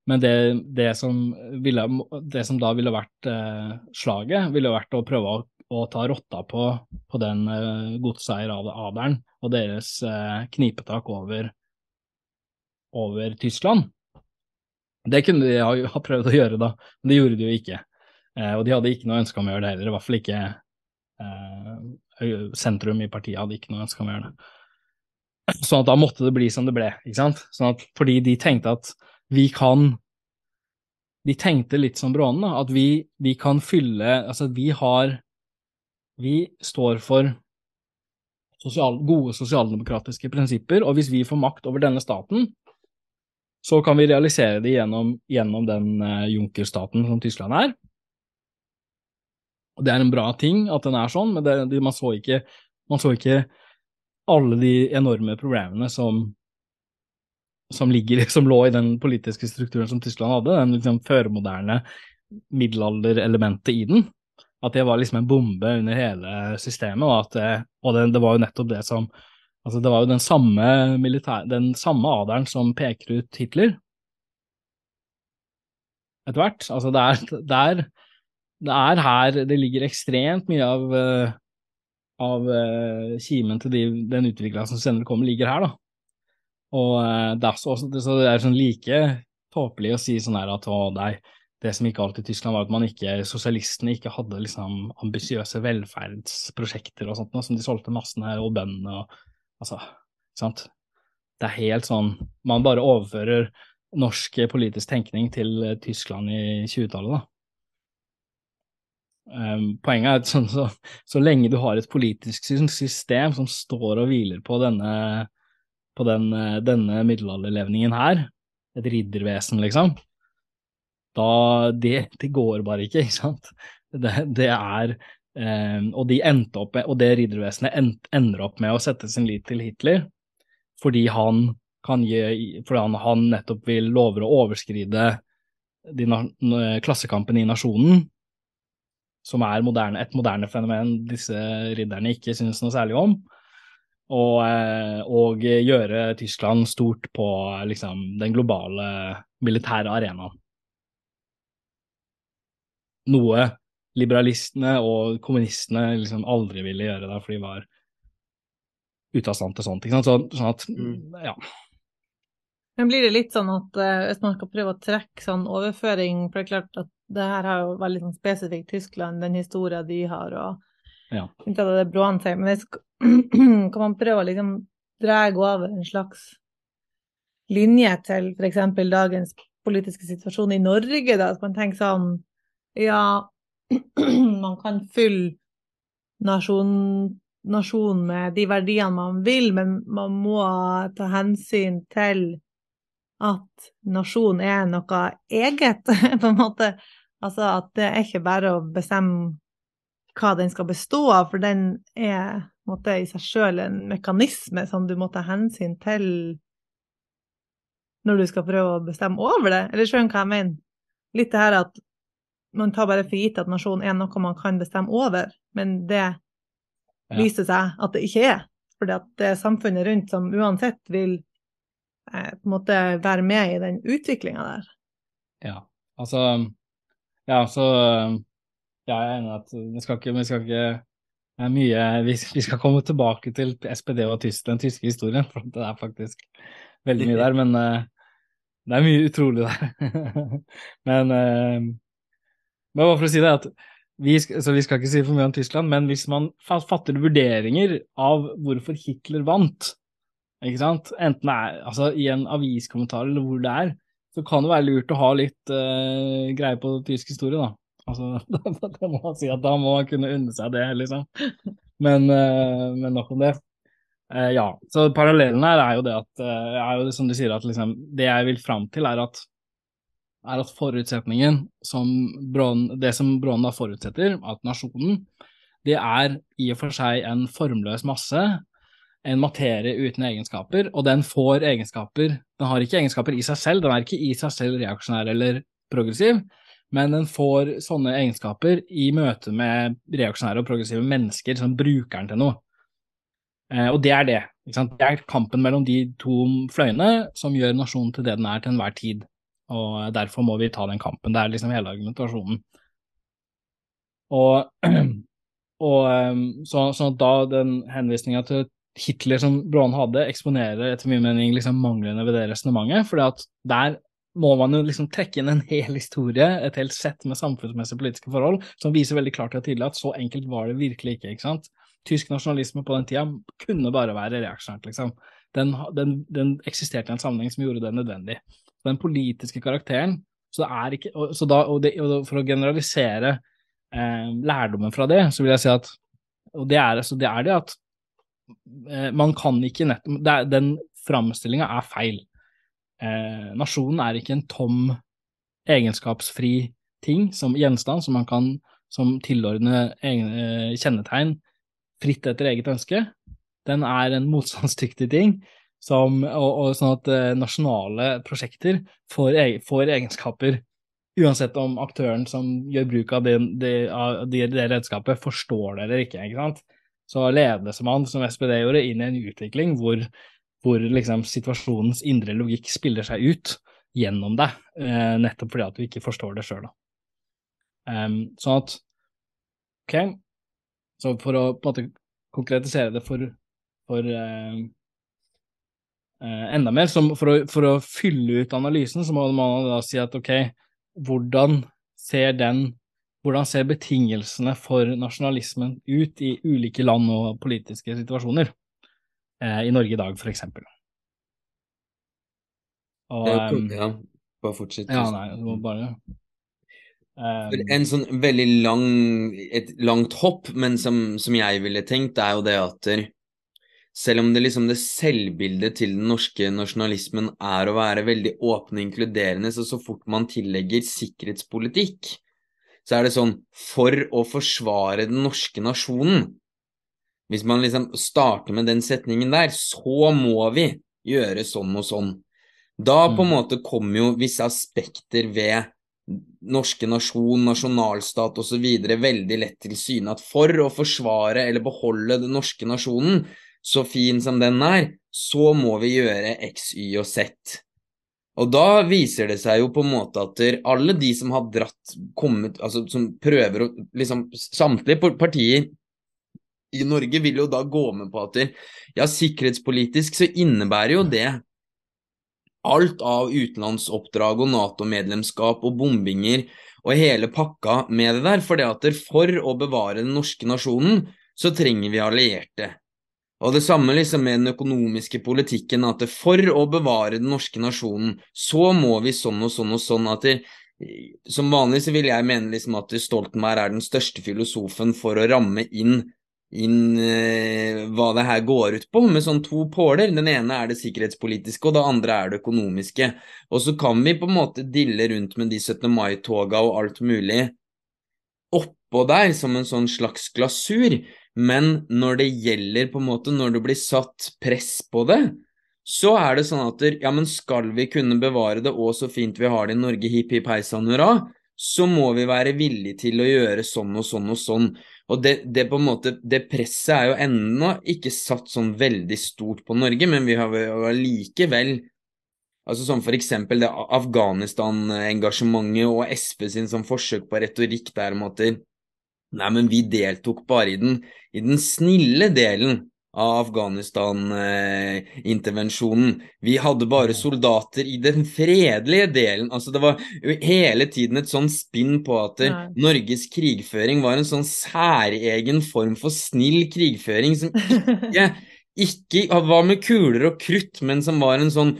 men det, det, som ville, det, som da ville vært eh, slaget, ville vært å prøve å, å ta rotta på, på den eh, godseier-adelen og deres eh, knipetak over over Tyskland. Det kunne de ha, prøvd å gjøre, da, men det gjorde de jo ikke. Eh, og de hadde ikke noe ønske om å gjøre det heller, i hvert fall ikke eh, sentrum i partiet hadde ikke noe ønske om å gjøre det. Sånn at da måtte det bli som det ble, ikke sant. Sånn at, fordi de tenkte at vi kan De tenkte litt som Brånen, at vi, vi kan fylle Altså, vi har Vi står for sosial, gode sosialdemokratiske prinsipper, og hvis vi får makt over denne staten, så kan vi realisere det gjennom, gjennom den uh, junkerstaten som Tyskland er. Og Det er en bra ting at den er sånn, men det, det, man, så ikke, man, så ikke, alle de enorme problemene som, som, ligger, som lå i den politiske strukturen som Tyskland hadde, den liksom førmoderne middelalderelementet i den. At det var liksom en bombe under hele systemet, og, at, og det, det var jo nettopp det som Altså, det var jo den samme, militær, den samme adelen som peker ut Hitler. Etter hvert. Altså, det er, det er, det er her det ligger ekstremt mye av, eh, av uh, kimen til de, den utvikla som senere kommer, ligger her, da. Og uh, det er, også, så det er sånn like tåpelig å si sånn her at å, nei, det som ikke alltid i Tyskland var at man ikke, sosialistene ikke hadde liksom ambisiøse velferdsprosjekter og sånt, noe, som de solgte massene og bøndene og Altså, sant. Det er helt sånn Man bare overfører norsk politisk tenkning til eh, Tyskland i 20-tallet, da. Um, poenget er at sånn, så, så, lenge du har et politisk system som står og hviler på denne, på den, eh, denne middelalderlevningen her, et riddervesen, liksom, da det, det, går bare ikke, ikke sant. Det, det er Um, og, de endte opp med, og det riddervesenet ender opp med å sette sin lit til Hitler fordi han, gi, fordi han, han nettopp vil lover å overskride de, klassekampen i nasjonen, som er moderne, et moderne fenomen disse ridderne ikke synes noe særlig om, og, eh, og gjøre Tyskland stort på liksom, den globale militære arenaen. Noe liberalistene og kommunistene liksom aldri ville gjøre det, for de var ute av stand til sånt. Ikke sant? Så, sånn at, mm. ja. Men blir det litt sånn at uh, hvis man skal prøve å trekke sånn overføring For det er klart at det her har jo veldig sånn spesifikt Tyskland, den historien de har, og ja. ikke at det er Broan men hvis, kan man prøve å liksom dra over en slags linje til f.eks. dagens politiske situasjon i Norge, da, at man tenker sånn Ja, man kan fylle nasjonen nasjon med de verdiene man vil, men man må ta hensyn til at nasjon er noe eget, på en måte. Altså at det er ikke bare å bestemme hva den skal bestå av, for den er måte, i seg sjøl en mekanisme som du må ta hensyn til når du skal prøve å bestemme over det. Eller skjønner hva jeg mener? Litt det her at man tar bare for gitt at nasjon er noe man kan bestemme over, men det ja. viser seg at det ikke er. At det er samfunnet rundt som uansett vil eh, på en måte være med i den utviklinga der. Ja, altså Ja, så ja, jeg er enig i at vi skal ikke, vi skal ikke det er mye vi, vi, skal komme tilbake til SPD og tysk, den tyske historien, for det er faktisk veldig mye der. Men uh, det er mye utrolig der. men uh, men for å si det, at vi så vi skal ikke si for mye om Tyskland, men hvis man fatter vurderinger av hvorfor Hitler vant, ikke sant, enten er, altså i en aviskommentar eller hvor det er, så kan det være lurt å ha litt uh, greie på tysk historie, da. Altså, da må man si at da må man kunne unne seg det, liksom. Men, uh, men nok om det. Uh, ja, så parallellen her er jo det at, er jo som du sier, at liksom, det jeg vil fram til, er at er at forutsetningen som Brån, det som Brånen da forutsetter, at nasjonen, det er i og for seg en formløs masse, en materie uten egenskaper, og den får egenskaper Den har ikke egenskaper i seg selv, den er ikke i seg selv reaksjonær eller progressiv, men den får sånne egenskaper i møte med reaksjonære og progressive mennesker som bruker den til noe. Eh, og det er det. Det er kampen mellom de to fløyene som gjør nasjonen til det den er til enhver tid og derfor må vi ta den kampen. Det er liksom hele argumentasjonen. Og, og ehm, så, så, da den henvisninga til Hitler som Bråen hadde, eksponerer etter min mening liksom manglene ved det resonnementet, for der må man jo liksom trekke inn en hel historie, et helt sett med samfunnsmessige politiske forhold, som viser veldig klart og tydelig at så enkelt var det virkelig ikke. ikke sant? Tysk nasjonalisme på den tida kunne bare være reaksjonært, liksom. Den, den, den eksisterte i en sammenheng som gjorde det nødvendig den politiske karakteren. Så, ikke, så da, og det, og for å generalisere eh, lærdommen fra det, så vil jeg si at Og det er, altså, det, er det at eh, man kan ikke nettopp Den framstillinga er feil. Eh, nasjonen er ikke en tom, egenskapsfri ting som gjenstand som man kan som tilordne eh, kjennetegn fritt etter eget ønske. Den er en motstandsdyktig ting som, og, og, sånn at eh, nasjonale prosjekter får, får, egenskaper, uansett om aktøren som gjør bruk av det, redskapet, forstår det eller ikke. ikke sant? så ledes man, som SPD gjorde, inn i en utvikling hvor, hvor liksom situasjonens indre logikk spiller seg ut gjennom deg, eh, nettopp fordi at du ikke forstår det sjøl. Um, sånn at Ok, så for å på en måte konkretisere det for, for uh, enda mer, for å, for, å, fylle ut analysen, så må man da si at ok, hvordan ser den hvordan ser betingelsene for nasjonalismen ut i ulike land og politiske situasjoner? Eh, I Norge i dag, for eksempel. Og, um, ja, bare fortsett. Ja, nei, det var bare um, En sånn veldig lang, et langt hopp, men som, som jeg ville tenkt, er jo det at selv om det liksom det selvbildet til den norske nasjonalismen er å være veldig åpne og inkluderende, så så fort man tillegger sikkerhetspolitikk, så er det sånn For å forsvare den norske nasjonen Hvis man liksom starter med den setningen der, så må vi gjøre sånn og sånn. Da på en mm. måte kommer jo visse aspekter ved norske nasjon, nasjonalstat osv. veldig lett til syne. At for å forsvare eller beholde den norske nasjonen, så fin som den er, så må vi gjøre X, Y og Z. Og da viser det seg jo på en måte at alle de som har dratt, kommet Altså som prøver å liksom Samtlige partier i Norge vil jo da gå med på at ja, sikkerhetspolitisk så innebærer jo det alt av utenlandsoppdrag og Nato-medlemskap og bombinger og hele pakka med det der. For det at for å bevare den norske nasjonen, så trenger vi allierte. Og det samme liksom med den økonomiske politikken, at for å bevare den norske nasjonen, så må vi sånn og sånn og sånn at det, Som vanlig så vil jeg mene liksom at Stoltenberg er den største filosofen for å ramme inn, inn eh, hva det her går ut på, med sånn to påler. Den ene er det sikkerhetspolitiske, og det andre er det økonomiske. Og så kan vi på en måte dille rundt med de 17. mai-toga og alt mulig oppå der som en sånn slags glasur, men når det gjelder, på en måte, når det blir satt press på det, så er det sånn at ja, men skal vi kunne bevare det, og så fint vi har det i Norge, hipp hipp hei sann hurra, så må vi være villige til å gjøre sånn og sånn og sånn. Og det, det, på en måte, det presset er jo ennå ikke satt sånn veldig stort på Norge, men vi har likevel Altså sånn for eksempel det Afghanistan-engasjementet og SV sin sånn forsøk på retorikk der om at Nei, men vi deltok bare i den, i den snille delen av Afghanistan-intervensjonen. Vi hadde bare soldater i den fredelige delen. Altså, det var hele tiden et sånn spinn på at Nei. Norges krigføring var en sånn særegen form for snill krigføring som ikke, ikke var med kuler og krutt, men som var en sånn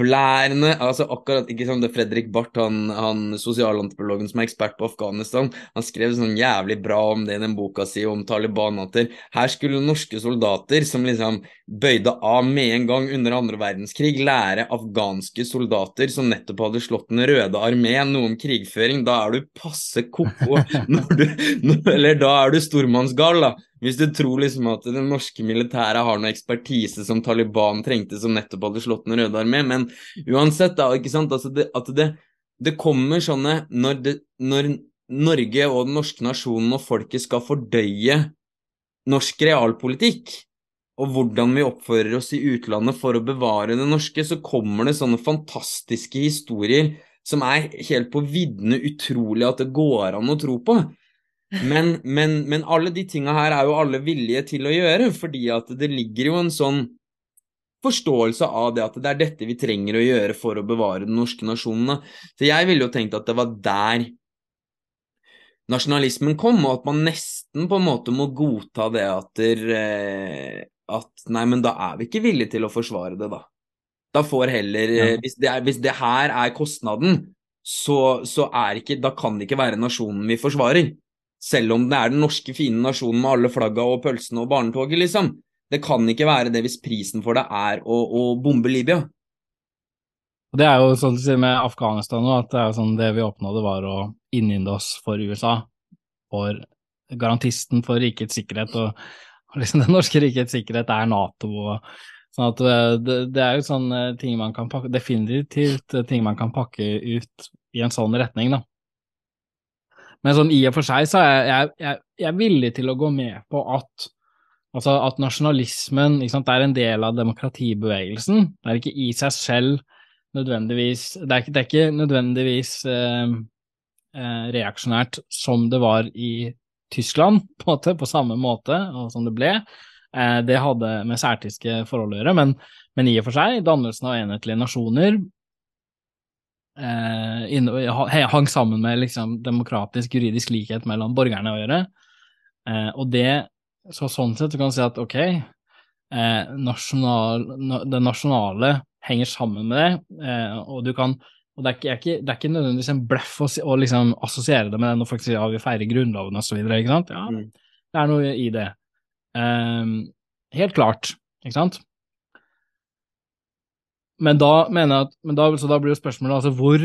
opplærende altså akkurat ikke sånn det Fredrik Barth, han, han sosialantropologen som er ekspert på Afghanistan, han skrev sånn jævlig bra om det i den boka si om Taliban, at her skulle norske soldater som liksom bøyde av med en gang under andre verdenskrig, lære afghanske soldater som nettopp hadde slått Den røde armé noe om krigføring. Da er du passe ko-ko, eller da er du stormannsgal, da. Hvis du tror liksom at det norske militæret har noe ekspertise som Taliban trengte, som nettopp hadde slått Den røde armé, men uansett, da, ikke sant, altså det, at det, det kommer sånne når, det, når Norge og den norske nasjonen og folket skal fordøye norsk realpolitikk, og hvordan vi oppfører oss i utlandet for å bevare det norske, så kommer det sånne fantastiske historier som er helt på viddene utrolig at det går an å tro på. Men, men, men, alle de tinga her er jo alle villige til å gjøre, fordi at det ligger jo en sånn forståelse av det at det er dette vi trenger å gjøre for å bevare den norske nasjonen. Så jeg ville jo tenkt at det var der nasjonalismen kom, og at man nesten på en måte må godta det at, der, eh, at Nei, men da er vi ikke villige til å forsvare det, da. Da får heller ja. hvis, det er, hvis, det her er kostnaden, så, så er ikke Da kan det ikke være nasjonen vi forsvarer. Selv om det er den norske, fine nasjonen med alle flagga og pølsene og barnetoget, liksom. Det kan ikke være det hvis prisen for det er å, å bombe Libya. Det er jo sånn med Afghanistan nå, at det er sånn det vi oppnådde, var å innynde oss for USA. For garantisten for rikets sikkerhet, og liksom det norske rikets sikkerhet er Nato. og sånn at eh, det, det, er jo sånne ting man kan pakke, definitivt ting man kan pakke ut i en sånn retning, da. Men sånn i og for seg så er jeg, jeg, jeg er villig til å gå med på at Altså at nasjonalismen sant, er en del av demokratibevegelsen. Det er ikke i seg selv nødvendigvis Det er ikke, det er ikke nødvendigvis eh, eh, reaksjonært som det var i Tyskland, på, måte, på samme måte og som det ble. Eh, det hadde med særtyske forhold å gjøre, men, men, i og for seg, dannelsen av enhetlige nasjoner eh, hang sammen med liksom, demokratisk juridisk likhet mellom borgerne å gjøre. Eh, og det så sånn sett du kan du si at ok, eh, nasjonal, det nasjonale henger sammen med det, eh, og du kan og det er, ikke, det er ikke nødvendigvis en bløff å, å liksom assosiere det med det når folk sier ja, vi feirer Grunnloven osv. ikke sant? Ja, mm. det er noe i det. Um, helt klart, ikke sant? Men da mener jeg at men da, Så da blir jo spørsmålet altså hvor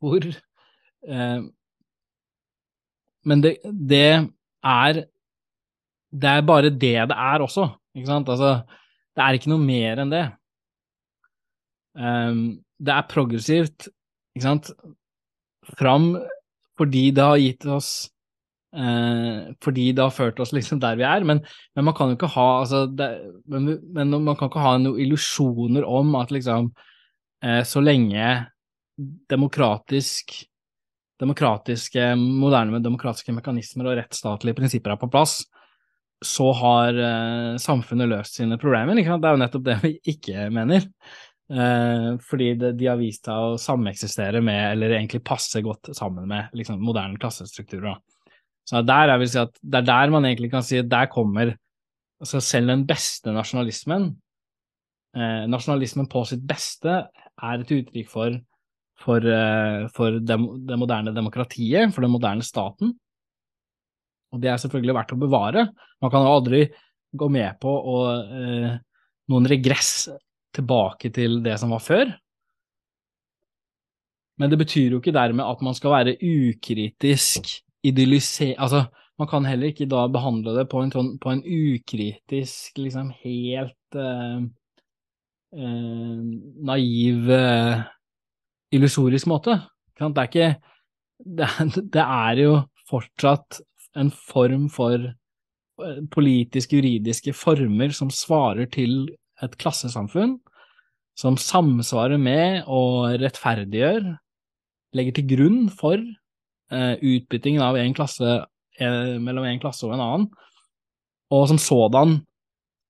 Hvor eh, men det, det, er Det er bare det det er også, ikke sant? Altså, det er ikke noe mer enn det. Um, det er progressivt, ikke sant, fram fordi det har gitt oss uh, Fordi det har ført oss liksom der vi er, men, men man kan jo ikke ha altså, det, men, men, man kan ikke ha noen illusjoner om at liksom uh, så lenge demokratisk demokratiske, moderne demokratiske mekanismer og rettsstatlige prinsipper er på plass, så har eh, samfunnet løst sine problemer. Det er jo nettopp det vi ikke mener. Eh, fordi det, de har vist seg å sameksistere med, eller egentlig passe godt sammen med, liksom, moderne klassestrukturer. Så der jeg vil si at det er der man egentlig kan si at der kommer altså selv den beste nasjonalismen eh, Nasjonalismen på sitt beste er et uttrykk for for, eh, for det, det, moderne demokratiet, for den moderne staten. Og det er selvfølgelig verdt å bevare. Man kan jo aldri gå med på å, eh, noen regress tilbake til det som var før. Men det betyr jo ikke dermed at man skal være ukritisk idyllisert Altså, man kan heller ikke da behandle det på en, sånn, på en ukritisk, liksom helt eh, eh, naiv eh, illusorisk måte. Det er ikke det, er jo fortsatt en form for eh, politiske, juridiske former som svarer til et klassesamfunn, som samsvarer med og rettferdiggjør, legger til grunn for eh, utbyttingen av en klasse mellom en klasse og en annen, og som sådan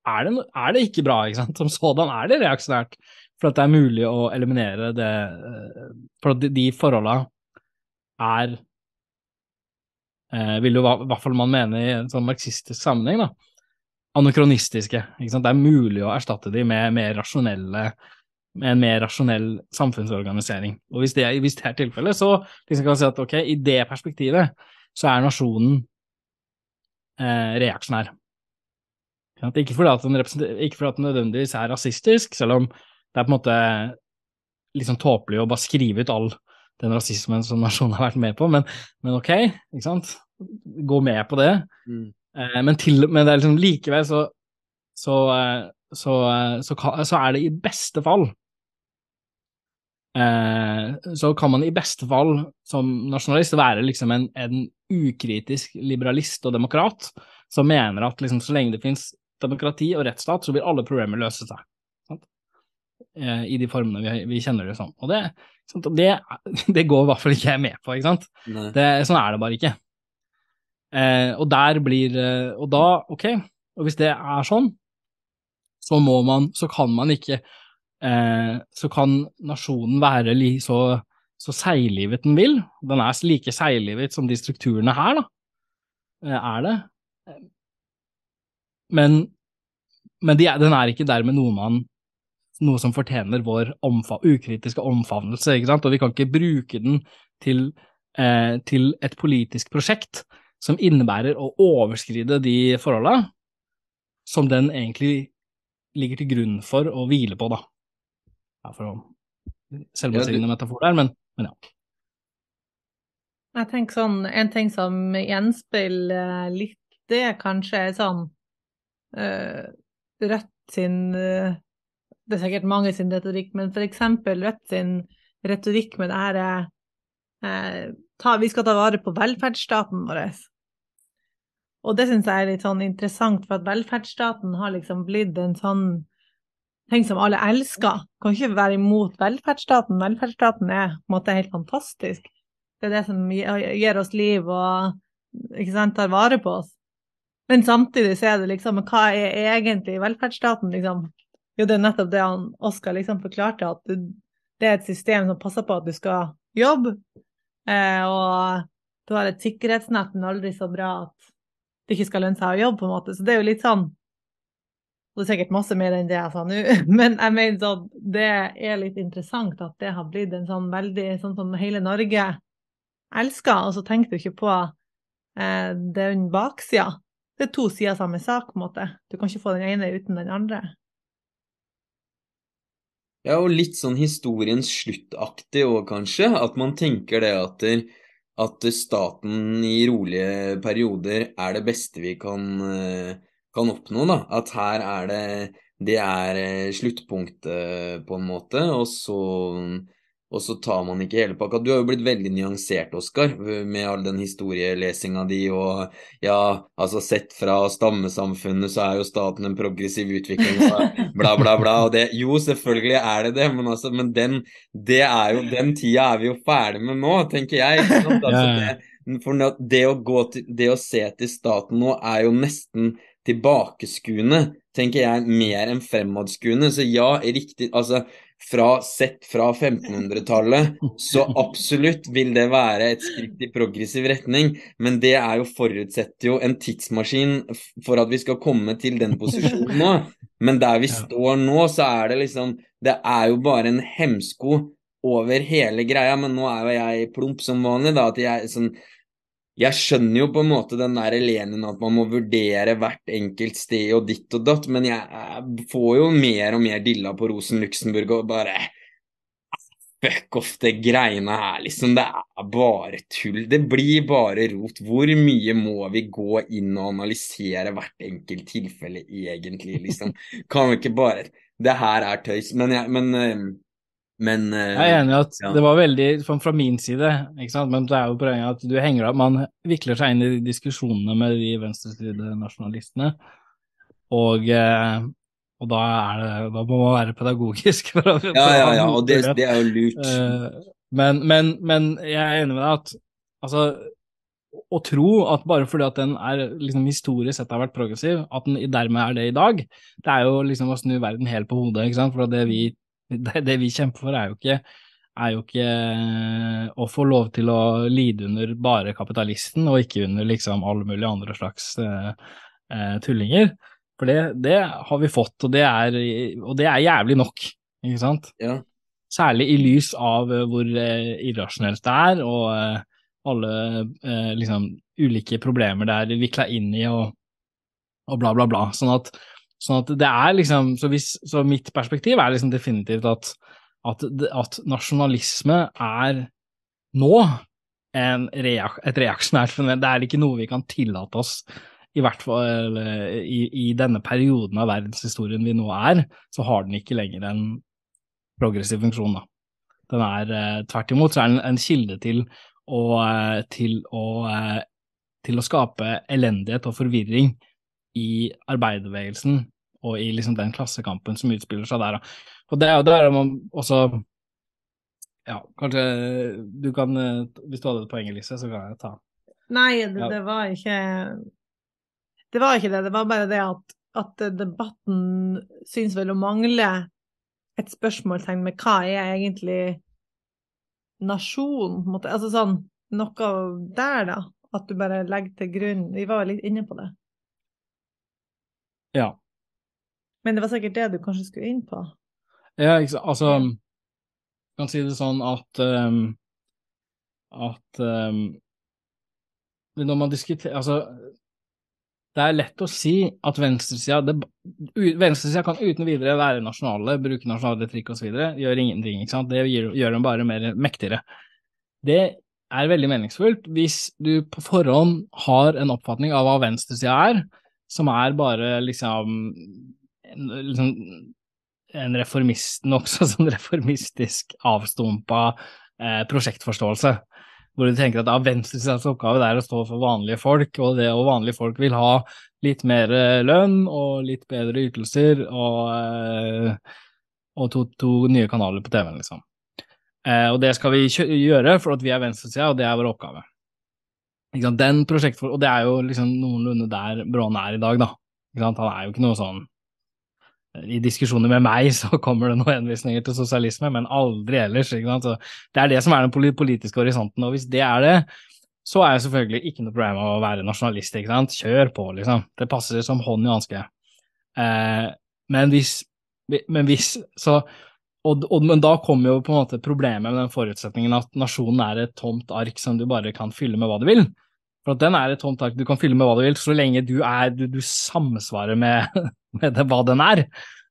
er det, er det ikke bra, ikke sant? Som sådan er det reaksjonært for at det er mulig å eliminere det eh, For at de forholda er eh, Vil jo i hvert fall man mene i en sånn marxistisk sammenheng, da. Anokronistiske. Det er mulig å erstatte de med mer rasjonelle med en mer rasjonell samfunnsorganisering. Og hvis det, hvis det er tilfellet, så liksom kan man si at ok, i det perspektivet så er nasjonen eh, reaksjonær. Ikke fordi, at den ikke fordi at den nødvendigvis er rasistisk, selv om det er på en måte litt sånn tåpelig å bare skrive ut all den rasismen som nasjonen har vært med på, men, men ok, ikke sant. Gå med på det. Mm. Eh, men, til, men, det er liksom likevel så så, eh, så, eh, så, så er det i beste fall eh, så kan man i beste fall som nasjonalist være liksom en, en ukritisk liberalist og demokrat som mener at liksom, så lenge det finnes demokrati og rettsstat, så vil alle problemer løse seg. Eh, i de formene vi, vi, kjenner det som. Og det, det, det, går i hvert fall ikke jeg med på, ikke sant. Det, sånn er det bare ikke. Eh, og der blir eh, Og da, ok, og hvis det er sånn, så må man Så kan man ikke eh, Så kan nasjonen være li, så, så seiglivet den vil. Den er like seiglivet som de strukturene her, da. Eh, er det. Men, men de, den er ikke dermed noe man noe som fortjener vår omfav, ukritiske omfavnelse, ikke sant? og vi kan ikke bruke den til, eh, til et politisk prosjekt som innebærer å overskride de forholda som den egentlig ligger til grunn for å hvile på, da. Ja, for å selvmotsigende metafor der, men, men, ja. Jeg tenker sånn, En ting som gjenspeiler litt det, kanskje er sånn uh, Rødt sin uh, det er sikkert mange sin retorikk, men f.eks. Rødt sin retorikk med det her eh, Vi skal ta vare på velferdsstaten vår. Og det syns jeg er litt sånn interessant, for at velferdsstaten har liksom blitt en sånn ting som alle elsker. Kan ikke være imot velferdsstaten. Velferdsstaten er på en måte helt fantastisk. Det er det som gir oss liv og sant, tar vare på oss. Men samtidig så er det liksom hva er egentlig velferdsstaten, liksom? Jo, det er nettopp det han Oskar liksom forklarte, at det er et system som passer på at du skal jobbe, eh, og du har et sikkerhetsnett, men aldri så bra at det ikke skal lønne seg å jobbe, på en måte. Så det er jo litt sånn og det er sikkert masse mer enn det jeg sa nå, men jeg mener sånn, det er litt interessant at det har blitt en sånn veldig sånn som hele Norge elsker, og så tenker du ikke på eh, den baksida. Det er to sider av samme sak, på en måte. Du kan ikke få den ene uten den andre. Ja, og litt sånn historiens sluttaktig òg, kanskje. At man tenker det at at staten i rolige perioder er det beste vi kan, eh, kan oppnå. da. At her er det Det er eh, sluttpunktet, på en måte. Og så og så tar man ikke hele pakka. Du har jo blitt veldig nyansert, Oskar, med all den historielesinga di og ja, altså sett fra stammesamfunnet så er jo staten en progressiv utvikling, bla, bla, bla. Og det Jo, selvfølgelig er det det, men altså, men den, det er jo, den tida er vi jo ferdig med nå, tenker jeg. Ikke sant? Altså, det, for det å, gå til, det å se til staten nå er jo nesten tilbakeskuende, tenker jeg, mer enn fremadskuende. Så ja, riktig Altså, fra sett fra 1500-tallet, så absolutt vil det være et skritt i progressiv retning, men det er jo forutsetter jo en tidsmaskin for at vi skal komme til den posisjonen nå. Men der vi står nå, så er det liksom Det er jo bare en hemsko over hele greia, men nå er jo jeg plump som vanlig, da, at jeg sånn jeg skjønner jo på en måte den der Lenin at man må vurdere hvert enkelt sted og ditt og datt, men jeg får jo mer og mer dilla på Rosen Luxemburg og bare Fuck off det greiene her, liksom. Det er bare tull. Det blir bare rot. Hvor mye må vi gå inn og analysere hvert enkelt tilfelle, egentlig, liksom? Kan vi ikke bare Det her er tøys. Men, jeg, men eh, men uh, Jeg er enig i at ja. det var veldig fra min side, ikke sant? men det er jo poenget at du henger av Man vikler seg inn i diskusjonene med de venstresidenasjonalistene, og, uh, og da, det, da, må man være pedagogisk. For å, ja, ja, ja, og det, det er jo lurt. Uh, men, men, men, jeg er enig med deg at altså å tro at bare fordi at den er liksom historisk sett har vært progressiv, at den dermed er det i dag, det er jo liksom å snu verden helt på hodet. ikke sant? For det vi det, det, vi kjemper for, er jo, ikke, er jo ikke eh, å få lov til å lide under bare kapitalisten, og ikke under liksom alle mulige andre slags uh, uh, tullinger. For det, det, har vi fått, og det, er, og det er jævlig nok, ikke sant? Ja. Særlig i lys av hvor irrasjonelt det er, og alle liksom ulike problemer det er vikla inn i, og, og bla, bla, bla. Sånn at Sånn at det er liksom Så, hvis, så mitt perspektiv er liksom definitivt at, at, at nasjonalisme er nå reak, et reaksjonært fenomen. Det er ikke noe vi kan tillate oss, i hvert fall i, i, denne perioden av verdenshistorien vi nå er, så har den ikke lenger en progressiv funksjon. da. Den er eh, tvert imot så er den en kilde til å, eh, til å, eh, til å skape elendighet og forvirring i arbeiderbevegelsen og i liksom den klassekampen som utspiller seg der. Og det er jo der man også Ja, kanskje du kan Hvis du hadde et poeng, Elise, så kan jeg ta Nei, det, det, var ikke Det var ikke det. Det var bare det at, at debatten syns vel å mangle et spørsmålstegn med hva er egentlig nasjon, på en måte. Altså sånn noe der, da. At du bare legger til grunn Vi var litt inne på det. Ja. Men det var sikkert det du kanskje skulle inn på? Ja, altså Jeg kan si det sånn at um, at um, når man diskuterer Altså, det er lett å si at venstresida Venstresida kan uten videre være nasjonale, bruke nasjonale retrikk osv., gjør ingenting, ikke sant. Det gjør, gjør dem bare mer mektigere. Det er veldig meningsfullt hvis du på forhånd har en oppfatning av hva venstresida er, som er bare liksom liksom, en reformist, nokså sånn reformistisk avstumpa eh, prosjektforståelse. hvor du tenker at ja, venstresidens oppgave er å stå for vanlige folk, og det og vanlige folk vil ha litt mer eh, lønn og litt bedre ytelser og, eh, og to, to, nye kanaler på TV-en, liksom. Eh, og det skal vi gjøre for at vi er venstresida, og det er vår oppgave. Den prosjektfor og det er jo liksom noenlunde der Bråne er i dag, da. Han er jo ikke noe sånn i diskusjoner med meg så kommer det noen henvisninger til sosialisme, men aldri ellers. Det er det som er den politiske horisonten, og hvis det er det, så er det selvfølgelig ikke noe problem å være nasjonalist. ikke sant? Kjør på, liksom. Det passer som hånd i hanske. Eh, men hvis, men hvis så, og, og, Men da kommer jo på en måte problemet med den forutsetningen at nasjonen er et tomt ark som du bare kan fylle med hva du vil. For at den er et håndtak du kan fylle med hva du vil, så lenge du, er, du, du samsvarer med, med det, hva den er.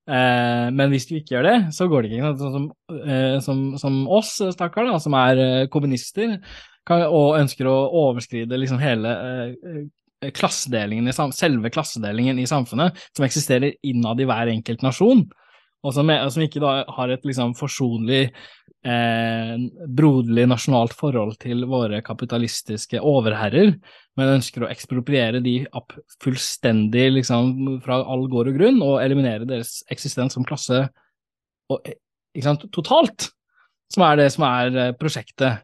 Eh, men hvis du ikke gjør det, så går det ikke. Sånn som, eh, som, som, oss, stakkar, som er eh, kommunister kan, og ønsker å overskride liksom hele eh, klassedelingen i, selve klassedelingen i samfunnet, som eksisterer innad i hver enkelt nasjon, og som, som ikke da har et liksom forsonlig eh, broderlig nasjonalt forhold til våre kapitalistiske overherrer, men ønsker å ekspropriere de fullstendig liksom, fra all gård og grunn, og eliminere deres eksistens som klasse og, sant, totalt, som er det som er eh, prosjektet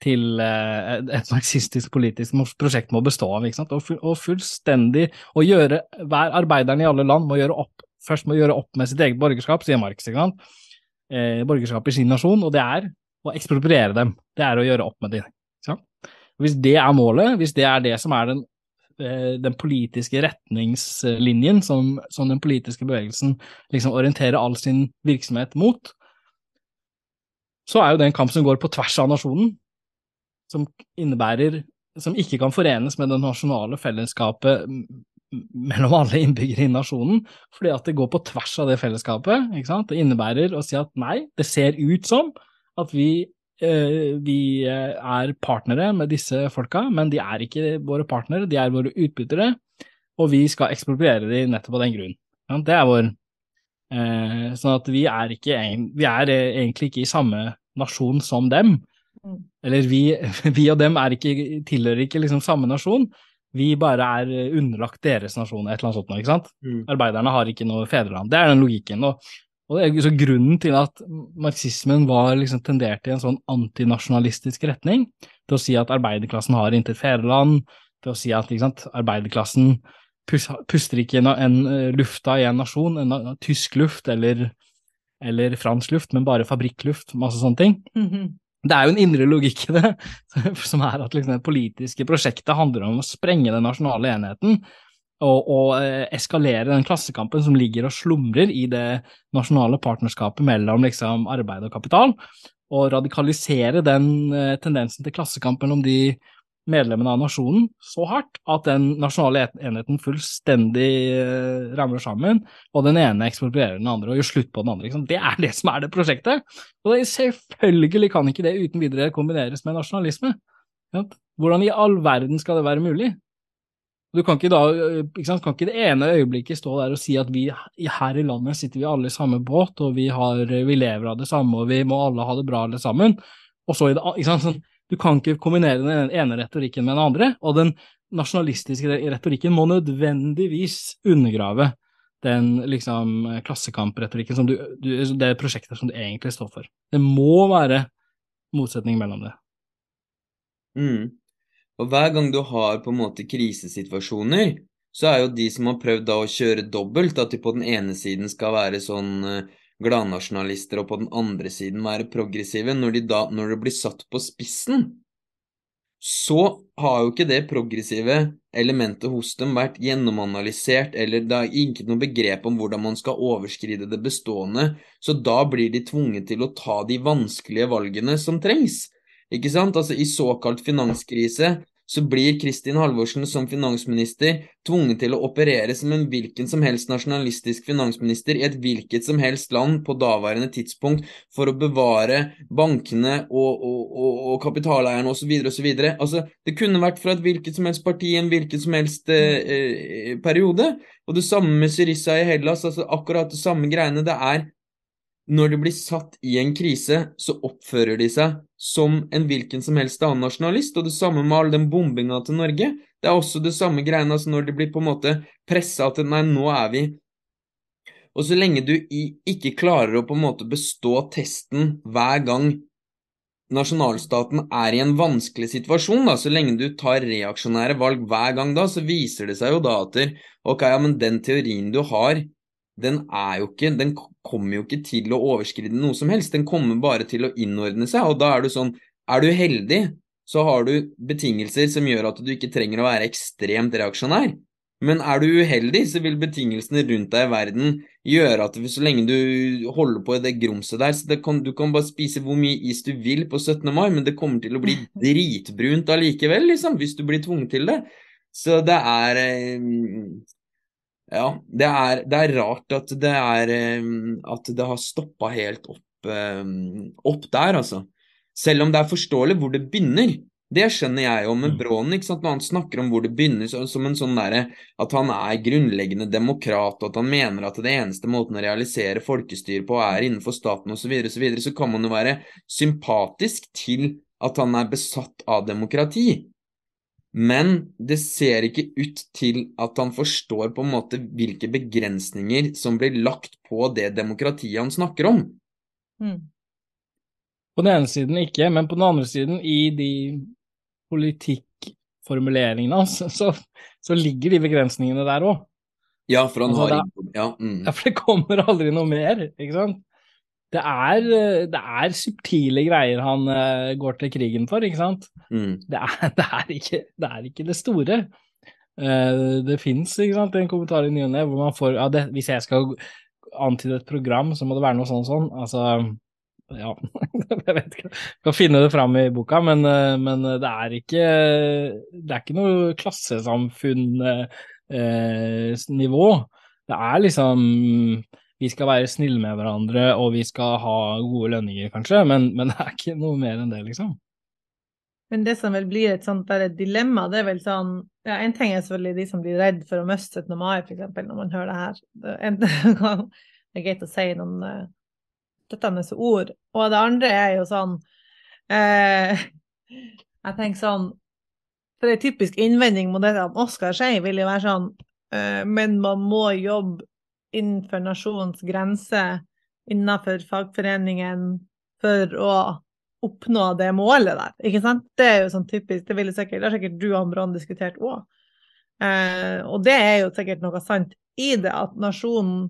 til eh, et marxistisk politisk prosjekt må bestå av. ikke sant? Og fullstendig å gjøre Hver arbeideren i alle land må gjøre opp, først må gjøre opp med sitt eget borgerskap, sier Marx. ikke sant? Eh, borgerskap i sin nasjon, og det er å ekspropriere dem. Det er å gjøre opp med dem. Hvis det er målet, hvis det er det som er den, eh, den politiske retningslinjen som, som, den politiske bevegelsen liksom orienterer all sin virksomhet mot, så er jo det en kamp som går på tvers av nasjonen, som innebærer Som ikke kan forenes med det nasjonale fellesskapet mellom alle innbyggere i nasjonen, fordi at det går på tvers av det fellesskapet. ikke sant? Det innebærer å si at nei, det ser ut som at vi, eh, vi eh, er partnere med disse folka, men de er ikke våre partnere, de er våre utbyttere, og vi skal ekspropriere de nettopp av den grunn. Ja, det er vår eh, Sånn at vi er, ikke, vi er egentlig ikke i samme nasjon som dem. Mm. Eller vi, vi og dem ikke, tilhører ikke liksom samme nasjon, vi bare er eh, underlagt deres nasjon, et eller annet sånt noe, ikke sant. Mm. Arbeiderne har ikke noe fedreland. Det er den logikken. Og, og det er så grunnen til at marxismen var liksom tendert i en sånn antinasjonalistisk retning, til å si at arbeiderklassen har intet fedreland, til å si at sant, arbeiderklassen puster ikke en, en, eh, lufta i en nasjon, en, en tysk luft eller, eller fransk luft, men bare fabrikkluft, masse sånne ting. Mm -hmm det er jo en indre logikk i det, som er at liksom det politiske prosjektet handler om å sprenge den nasjonale enheten og, og eh, eskalere den klassekampen som ligger og slumrer i det nasjonale partnerskapet mellom liksom, arbeid og kapital, og radikalisere den eh, tendensen til klassekampen om de medlemmene av nasjonen så hardt at den nasjonale enheten fullstendig uh, ramler sammen, og den ene eksproprierer den andre og gjør slutt på den andre. Det er det som er det prosjektet. Og selvfølgelig kan ikke det uten videre kombineres med nasjonalisme. Hvordan i all verden skal det være mulig? Du kan ikke, da, eh, ikke kan ikke det ene øyeblikket stå der og si at vi her i landet sitter vi alle i samme båt, og vi, har, vi lever av det samme, og vi må alle ha det bra alle sammen. Og så i det, ikke sant, sånn, du kan ikke kombinere den ene retorikken med den andre, og den nasjonalistiske retorikken må nødvendigvis undergrave den liksom klassekampretorikken som du, du, det prosjektet som du egentlig står for. Det må være motsetning mellom det. Mm. Og hver gang du har på en måte krisesituasjoner, så er jo de som har prøvd da å kjøre dobbelt, at de på den ene siden skal være sånn eh, gladnasjonalister og på den andre siden være progressive, når, de da, når det blir satt på spissen, så har jo ikke det progressive elementet hos dem vært gjennomanalysert, eller det er ikke noe begrep om hvordan man skal overskride det bestående, så da blir de tvunget til å ta de vanskelige valgene som trengs. Ikke sant? Altså, i såkalt finanskrise så blir Kristin Halvorsen som finansminister tvunget til å operere som en hvilken som helst nasjonalistisk finansminister i et hvilket som helst land på daværende tidspunkt for å bevare bankene og, og, og, og kapitaleierne osv. osv. Altså, det kunne vært fra et hvilket som helst parti i en hvilken som helst eh, eh, periode. Og det samme med Syrissa i Hellas, altså akkurat det samme greiene. Det er når de blir satt i en krise, så oppfører de seg som en hvilken som helst annen nasjonalist, og det samme med all den bombinga til Norge. Det er også det samme greiene altså når det blir på en måte pressa til nei, nå er vi Og så lenge du ikke klarer å på en måte bestå testen hver gang nasjonalstaten er i en vanskelig situasjon, da, så lenge du tar reaksjonære valg hver gang da, så viser det seg jo da at ok, ja, men den teorien du har, den er jo ikke Den kommer jo ikke til å overskride noe som helst, den kommer bare til å innordne seg, og da er du sånn Er du heldig, så har du betingelser som gjør at du ikke trenger å være ekstremt reaksjonær. Men er du uheldig, så vil betingelsene rundt deg i verden gjøre at så lenge du holder på i det grumset der så kan, Du kan bare spise hvor mye is du vil på 17. mai, men det kommer til å bli dritbrunt allikevel, liksom, hvis du blir tvunget til det. Så det er eh, Ja, det er, det er rart at det er eh, At det har stoppa helt opp, eh, opp der, altså. Selv om det er forståelig hvor det begynner. Det skjønner jeg jo med mm. Brånen, ikke sant? når han snakker om hvor det begynner som en sånn derre at han er grunnleggende demokrat, og at han mener at det eneste måten å realisere folkestyre på er innenfor staten osv., så, videre, så, videre, så kan man jo være sympatisk til at han er besatt av demokrati. Men det ser ikke ut til at han forstår på en måte hvilke begrensninger som blir lagt på det demokratiet han snakker om. Mm. På den ene siden ikke, men på den andre siden, i de politikkformuleringene hans, så, så, ligger de begrensningene der òg. Ja, for han altså, har det, ja, mm. ja, for det kommer aldri noe mer, ikke sant. Det er, det er subtile greier han uh, går til krigen for, ikke sant. Mm. Det, er, det, er ikke, det, er, ikke, det store. Uh, det fins en kommentar i ny og ne hvor man får ja, Hvis jeg skal antyde et program, så må det være noe sånn sånn. Altså ja, jeg vet ikke. Jeg kan finne det fram i boka, men, uh, men, det er ikke Det er ikke noe klassesamfunn-nivå. Det er liksom Vi skal være snille med hverandre, og vi skal ha gode lønninger, kanskje, men, men det er ikke noe mer enn det, liksom. Men det som vel blir et sånt et dilemma, det er vel sånn ja, En ting er selvfølgelig de som blir redd for å miste 17. mai, f.eks., når man hører det her. Det er greit å si noen eh, støttende ord. Og det andre er jo sånn eh, Jeg tenker sånn For en typisk innvending mot det at Oskar sier, vil jo være sånn eh, Men man må jobbe innenfor nasjonens grenser, innenfor fagforeningen, for å oppnå det målet der. Ikke sant? Det er jo sånn typisk, det, ville sikkert, det har sikkert du og Brann diskutert òg. Eh, og det er jo sikkert noe sant i det, at nasjonen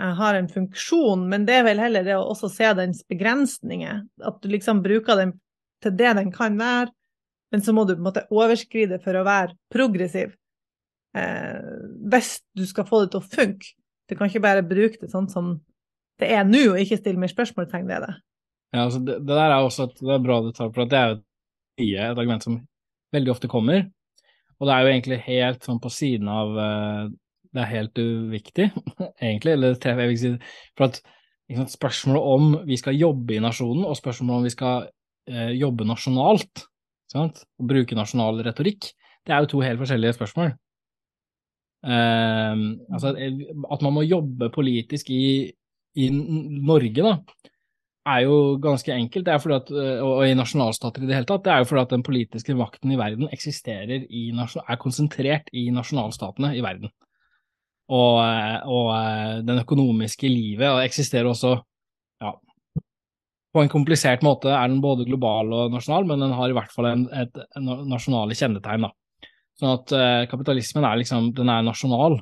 har en funksjon, men det er vel heller det å også se dens begrensninger. At du liksom bruker den til det den kan være, men så må du på en måte overskride for å være progressiv. Eh, hvis du skal få det til å funke. Du kan ikke bare bruke det sånn som det er nå, og ikke stille mer spørsmålstegn ved det. Ja, altså det, det, der er også et, det er bra du tar for at det er jo et argument som veldig ofte kommer. Og det er jo egentlig helt sånn på siden av uh, det er helt uviktig, egentlig. Eller jeg vil si, for at sant, Spørsmålet om vi skal jobbe i nasjonen, og spørsmålet om vi skal eh, jobbe nasjonalt, sant, og bruke nasjonal retorikk, det er jo to helt forskjellige spørsmål. Eh, altså, at man må jobbe politisk i, i Norge, da, er jo ganske enkelt, at, eh, og i nasjonalstater i det hele tatt, det er jo fordi at den politiske makten i verden eksisterer i, er konsentrert i nasjonalstatene i verden og, og eh, den økonomiske livet eksisterer også ja, på en komplisert måte er den både global og nasjonal, men den har i hvert fall en, et nasjonale kjennetegn. da. Sånn at eh, kapitalismen er liksom, den er nasjonal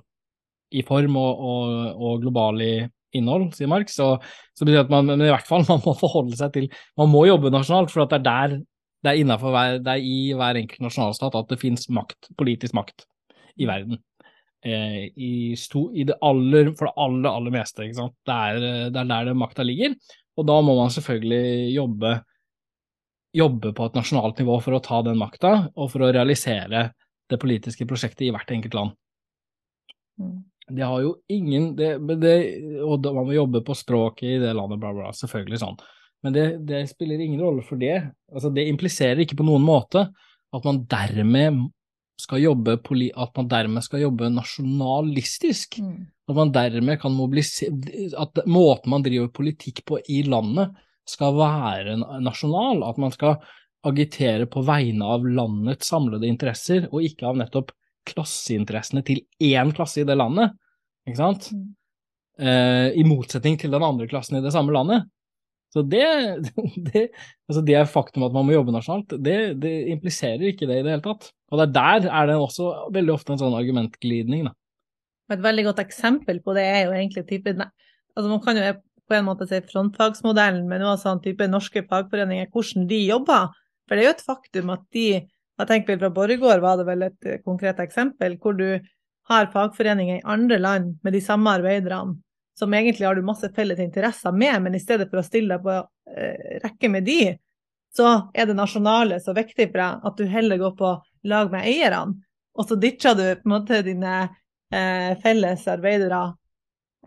i form og, og, og global i innhold, sier Marx. Og, så betyr at man, men i hvert fall man må forholde seg til Man må jobbe nasjonalt, for det er der det er, hver, det er i hver enkelt nasjonalstat at det finnes makt, politisk makt i verden eh, i, sto, i, det aller, for det aller, aller meste. Ikke sant? Det, er, det er der det makta ligger, og da må man selvfølgelig jobbe, jobbe på et nasjonalt nivå for å ta den makta, og for å realisere det politiske prosjektet i hvert enkelt land. Mm. Det har jo ingen det, det, Og man må jobbe på språket i det landet, bla, bla, selvfølgelig sånn. Men det, det, spiller ingen rolle for det. Altså, det impliserer ikke på noen måte at man dermed skal jobbe at man dermed skal jobbe nasjonalistisk. Mm. At man dermed kan mobilisere At måten man driver politikk på i landet, skal være nasjonal, at man skal agitere på vegne av landets samlede interesser, og ikke av nettopp klasseinteressene til én klasse i det landet, ikke sant? Mm. Eh, I motsetning til den andre klassen i det samme landet. Så det, det, altså det faktum at man må jobbe nasjonalt, det, det, impliserer ikke det i det hele tatt. Og der, der er det også veldig ofte en sånn argumentglidning, da. Et veldig godt eksempel på det er jo egentlig type altså Man kan jo på en måte si frontfagsmodellen, men også sånn type norske fagforeninger, hvordan de jobber. For det er jo et faktum at de jeg tenker Fra Borregaard var det vel et eh, konkret eksempel, hvor du har fagforeninger i andre land med de samme arbeiderne som egentlig har du masse felles interesser med, men i stedet for å stille deg på eh, rekke med de, så er det nasjonale så viktig for deg at du heller går på lag med eierne. Og så ditcher du på en måte dine eh, felles arbeidere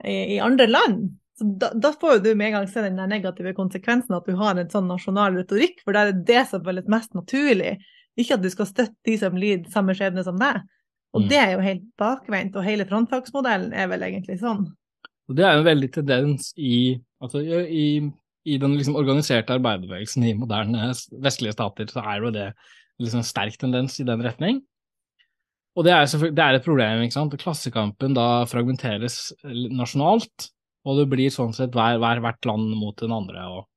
i, i, andre land. Så da, da får du med en gang se den negative konsekvensen at du har en sånn nasjonal retorikk, for det er det som føles mest naturlig. Ikke at du skal støtte de som lider samme skjebne som deg. Og mm. det er jo helt bakvendt, og hele frontfagsmodellen er vel egentlig sånn. Og det er jo en veldig tendens i, altså, i, i den liksom organiserte arbeiderbevegelsen i moderne vestlige stater, så er jo det liksom sterk tendens i den retning. Og det er, det er et problem, ikke sant. Klassekampen da fragmenteres nasjonalt, og du blir sånn sett hver, hver, hvert land mot den andre. og,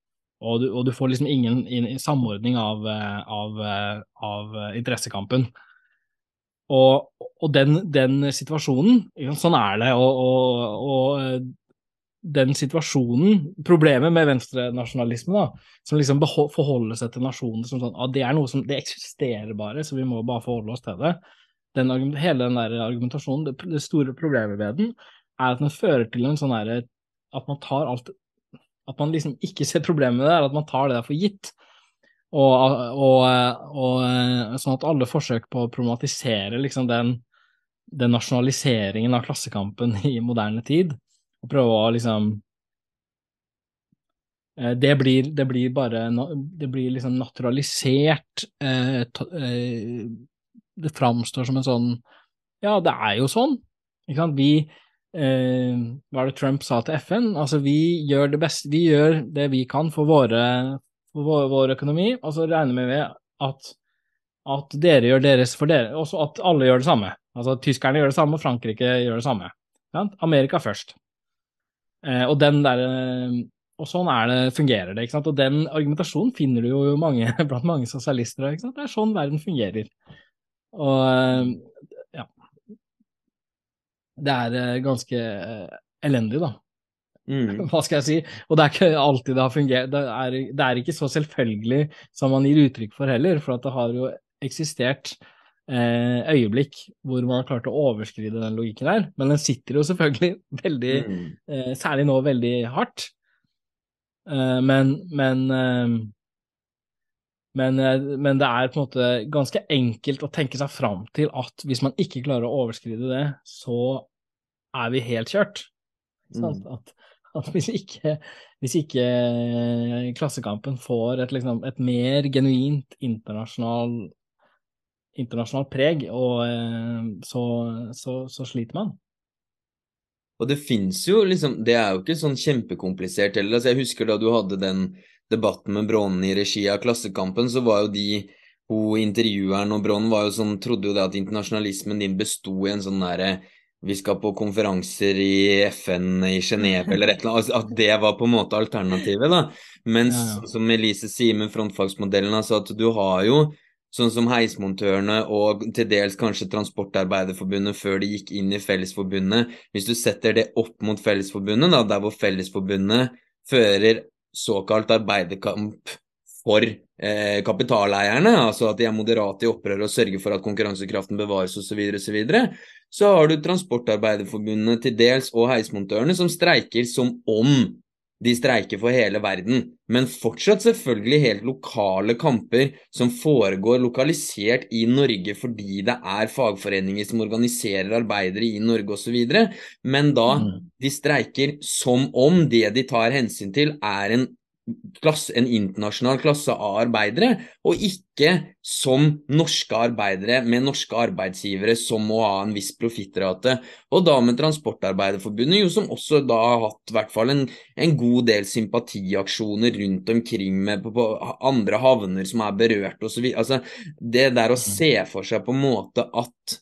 og, du, og du, får liksom ingen, in, samordning av, av, av interessekampen. Og, og den, den, situasjonen, sånn er det, og, den situasjonen, problemet med venstrenasjonalisme, da, som liksom forholder seg til nasjonen som sånn, at det er noe som det eksisterer bare, så vi må bare forholde oss til det. Den, hele den der argumentasjonen, det, det, store problemet ved den, er at den fører til en sånn At man tar alt At man liksom ikke ser problemet med det, at man tar det der for gitt. Og, og, og, sånn at alle forsøk på å problematisere liksom den, den, nasjonaliseringen av klassekampen i moderne tid, og prøve å liksom eh, det blir, det blir bare Det blir liksom naturalisert. Eh, eh, det framstår som en sånn Ja, det er jo sånn. Ikke sant? Vi Hva er det Trump sa til FN? Altså, vi gjør det beste Vi gjør det vi kan for våre vår, vår, økonomi, og så regner vi med at, at dere gjør deres for dere, og at alle gjør det samme. Altså tyskerne gjør det samme, og Frankrike gjør det samme. Amerika først. Eh, og den der, eh, og sånn er det, fungerer det. ikke sant? Og den argumentasjonen finner du jo mange, blant mange sosialister. ikke sant? Det er sånn verden fungerer. Og eh, Det er eh, ganske elendig, da. Mm. Hva skal jeg si? Og det er ikke alltid det har fungert. Det er, det er, ikke så selvfølgelig som man gir uttrykk for heller, for at det har jo eksistert eh, øyeblikk hvor man har klart å overskride den logikken her. Men den sitter jo selvfølgelig veldig, mm. eh, særlig nå, veldig hardt. Eh, men, men, eh, men, eh, men det er på en måte ganske enkelt å tenke seg fram til at hvis man ikke klarer å overskride det, så er vi helt kjørt. Mm. At, at hvis ikke, hvis ikke eh, Klassekampen får et, liksom, et mer genuint internasjonal, internasjonal preg, og, eh, så, så, så, sliter man. Og det fins jo liksom Det er jo ikke sånn kjempekomplisert heller. Altså, jeg husker da du hadde den debatten med Brånen i regi av Klassekampen, så var jo de hun intervjueren og Brånen var jo sånn, trodde jo det at internasjonalismen din besto i en sånn derre vi skal på konferanser i FN i Genéve eller et eller annet, at det var på en måte alternativet, da. Mens ja, ja. som Elise sier med frontfagsmodellen, altså at du har jo sånn som heismontørene og til dels kanskje Transportarbeiderforbundet før de gikk inn i Fellesforbundet. Hvis du setter det opp mot Fellesforbundet, da, der hvor Fellesforbundet fører såkalt arbeiderkamp for eh, kapitaleierne, altså at de er moderate i opprør og sørger for at konkurransekraften bevares osv., så, videre, så har du Transportarbeiderforbundet til dels og heismontørene som streiker som om de streiker for hele verden, men fortsatt selvfølgelig helt lokale kamper som foregår lokalisert i Norge fordi det er fagforeninger som organiserer arbeidere i Norge osv., men da mm. de streiker som om det de tar hensyn til er en klasse, en internasjonal klasse av arbeidere, og ikke som norske arbeidere med norske arbeidsgivere som må ha en viss profittrate. Og da med Transportarbeiderforbundet, jo som også da har hatt hvert fall en, en god del sympatiaksjoner rundt omkring med på, på andre havner som er berørt osv. Altså, det der å se for seg på en måte at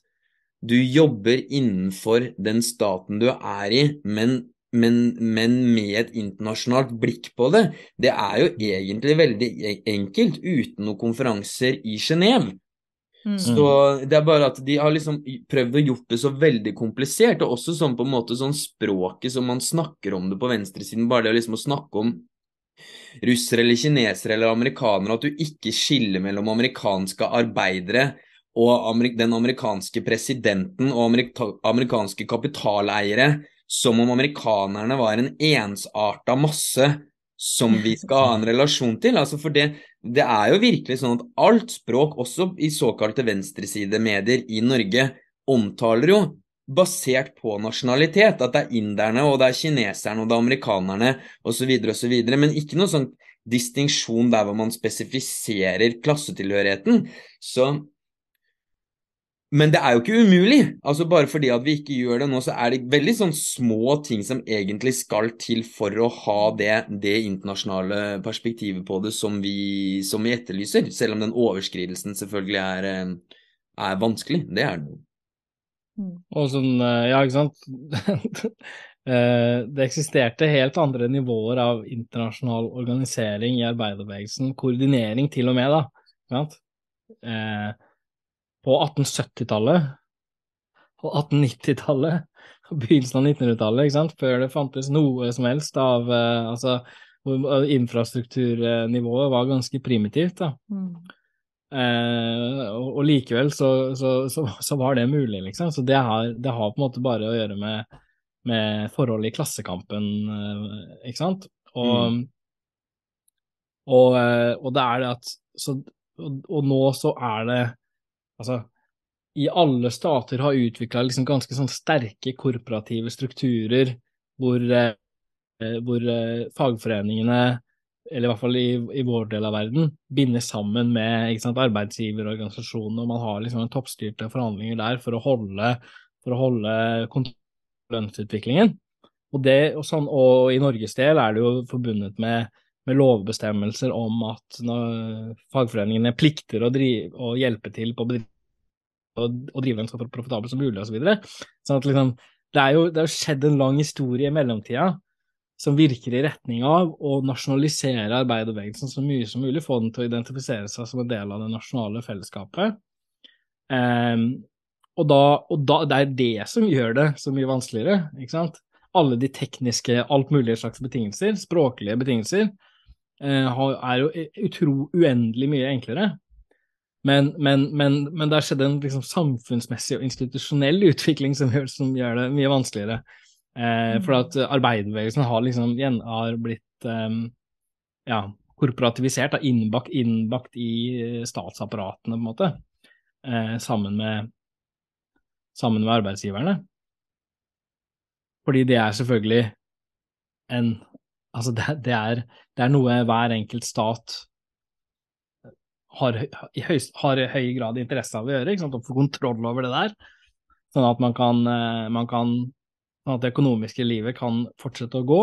du jobber innenfor den staten du er i, men men, men, med et internasjonalt blikk på det. Det er jo egentlig veldig e-, enkelt uten noen konferanser i Genéve. Mm. Så det er bare at de har liksom prøvd å gjort det så veldig komplisert, og også sånn på en måte sånn språket som man snakker om det på venstresiden, bare det å liksom snakke om russere eller kinesere eller amerikanere, at du ikke skiller mellom amerikanske arbeidere og den amerikanske presidenten og amerikanske kapitaleiere som om amerikanerne var en ensarta masse som vi skal ha en relasjon til. Altså for det, det er jo virkelig sånn at alt språk, også i såkalte venstresidemedier i Norge, omtaler jo basert på nasjonalitet. At det er inderne, og det er kineserne, og det er amerikanerne osv. osv. Men ikke noe sånn distinksjon der hvor man spesifiserer klassetilhørigheten. Så men det er jo ikke umulig. altså Bare fordi at vi ikke gjør det nå, så er det veldig sånn små ting som egentlig skal til for å ha det, det internasjonale perspektivet på det som vi, som vi, etterlyser. Selv om den overskridelsen selvfølgelig er, eh, er vanskelig. Det er det. Mm. Og sånn, eh, ja, ikke sant. Eh, det eksisterte helt andre nivåer av internasjonal organisering i arbeiderbevegelsen. Koordinering til og med, da. Ikke sant? På 1870-tallet og 1890-tallet og begynnelsen av 1900-tallet, før det fantes noe som helst av uh, altså, Infrastrukturnivået var ganske primitivt. da. Mm. Uh, og, og, likevel så, så, så, så, var det mulig, liksom. Så det har, det har, på en måte bare å gjøre med, med forholdet i Klassekampen, uh, ikke sant. Og, mm. og, og, det er det at så, og, og nå så er det altså, i alle stater har utvikla liksom ganske sånn sterke korporative strukturer hvor, eh, hvor eh, fagforeningene, eller i hvert fall i, i, vår del av verden, binder sammen med sant, arbeidsgiverorganisasjonene, og man har liksom toppstyrte forhandlinger der for å holde, for å holde lønnsutviklingen. Og, det, og, sånn, og i Norges del er det jo forbundet med med lovbestemmelser om at fagforeningene plikter å, drive, å hjelpe til på bedrifter å drive dem så profitabelt som mulig osv. Så videre. sånn liksom, det er jo det skjedd en lang historie i mellomtida som virker i retning av å nasjonalisere arbeiderbevegelsen så mye som mulig, få den til å identifisere seg som en del av det nasjonale fellesskapet. Um, og, da, og da, det er det som gjør det så mye vanskeligere. ikke sant? Alle de tekniske, alt mulige slags betingelser, språklige betingelser, uh, er jo utro uendelig mye enklere. Men, men, men, men, det har skjedd en liksom, samfunnsmessig og institusjonell utvikling som gjør, som gjør det mye vanskeligere. Eh, for at arbeiderbevegelsen har liksom har blitt eh, ja, korporativisert, innbakt, innbakt, i eh, statsapparatene, på en måte, eh, sammen, med, sammen med arbeidsgiverne. Fordi det er selvfølgelig en Altså, det, det, er, det er noe hver enkelt stat har, i høy, har høy grad interesse av å gjøre, ikke sant? å få kontroll over det der. Sånn at man kan, eh, man kan sånn at det økonomiske livet kan fortsette å gå.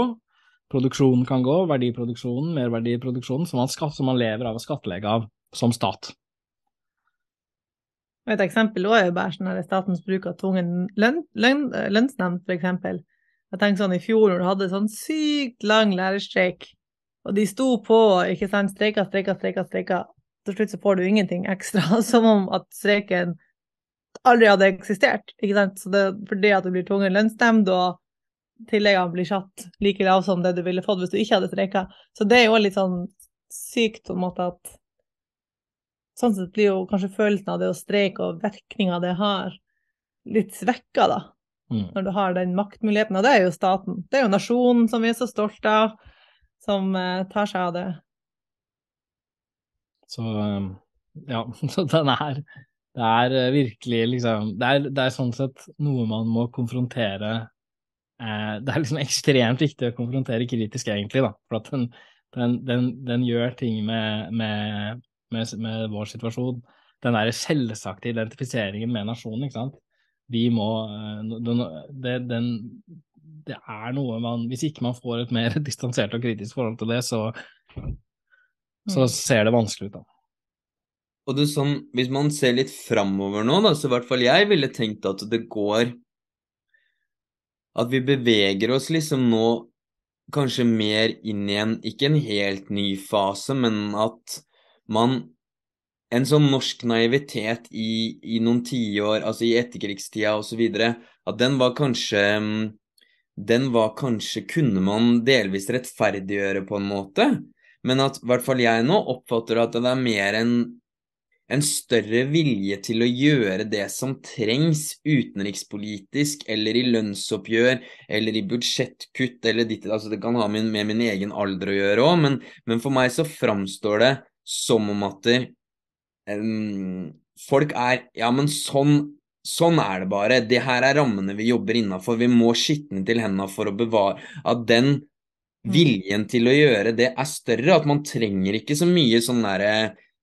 Produksjonen kan gå, verdiproduksjonen, merverdiproduksjonen, som man, skatt, som man lever av å skattlegge av som stat. Et eksempel er jo bare sånn statens bruk av tvungen lønn, lønn, lønnsnemnd, for eksempel. Jeg tenker sånn i fjor når du hadde sånn sykt lang lærerstreik, og de sto på, ikke sant, streika, streika, streika, streika, til slutt så får du ingenting ekstra. Som om at streiken aldri hadde eksistert. ikke sant? Så det, fordi at du blir tvungen lønnsnemnd, og tilleggene blir satt like lav som det du ville fått hvis du ikke hadde streika. Så det er jo litt sånn sykt på en måte at Sånn sett blir jo kanskje følelsen av det å streike og virkninga det har, litt svekka, da. Mm. Når du har den maktmuligheten. Og det er jo staten. Det er jo nasjonen som vi er så stolte av, som eh, tar seg av det. Så um, ja, så den er Det er eh, virkelig liksom det er, det er sånn sett noe man må konfrontere eh, Det er liksom ekstremt viktig å konfrontere kritisk, egentlig, da. For at den, Den, den, den gjør ting med, med, med, med, vår situasjon. Den derre selvsagte identifiseringen med nasjonen, ikke sant. Vi må det, den, det er noe man Hvis ikke man får et mer distansert og kritisk forhold til det, så, så mm. ser det vanskelig ut, da. Og det sånn, Hvis man ser litt framover nå, da, så i hvert fall jeg ville tenkt at det går At vi beveger oss liksom nå kanskje mer inn i en Ikke en helt ny fase, men at man En sånn norsk naivitet i, i noen tiår, altså i etterkrigstida osv., at den var kanskje Den var kanskje Kunne man delvis rettferdiggjøre på en måte, men at i hvert fall jeg nå oppfatter at det er mer en en større vilje til å gjøre det som trengs utenrikspolitisk eller i lønnsoppgjør eller i budsjettkutt eller ditt altså Det kan ha med, min egen alder å gjøre òg, men, men, for meg så framstår det som om at det, um, folk er Ja, men sånn, sånn er det bare. Det her er rammene vi jobber innafor. Vi må skitne til hendene for å bevare At den. Viljen til å gjøre det er større. At man trenger ikke så mye sånn derre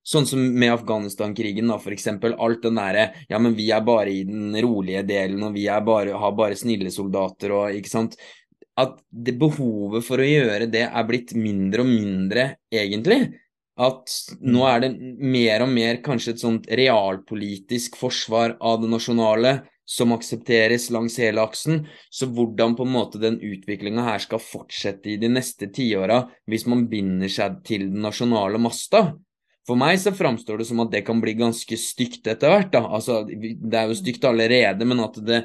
Sånn som med Afghanistan-krigen, da, for eksempel. Alt den derre Ja, men vi er bare i den rolige delen, og vi bare, har bare snille soldater, og ikke sant. At det behovet for å gjøre det er blitt mindre og mindre, egentlig. At nå er det mer og mer kanskje et sånt realpolitisk forsvar av det nasjonale som aksepteres langs hele aksen. Så hvordan på en måte den utviklinga her skal fortsette i de neste tiåra hvis man binder seg til den nasjonale masta, for meg så framstår det som at det kan bli ganske stygt etter hvert. da, altså Det er jo stygt allerede, men at det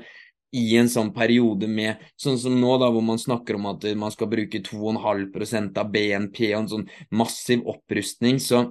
i en sånn periode med Sånn som nå, da, hvor man snakker om at man skal bruke 2,5% av BNP og en sånn massiv opprustning, så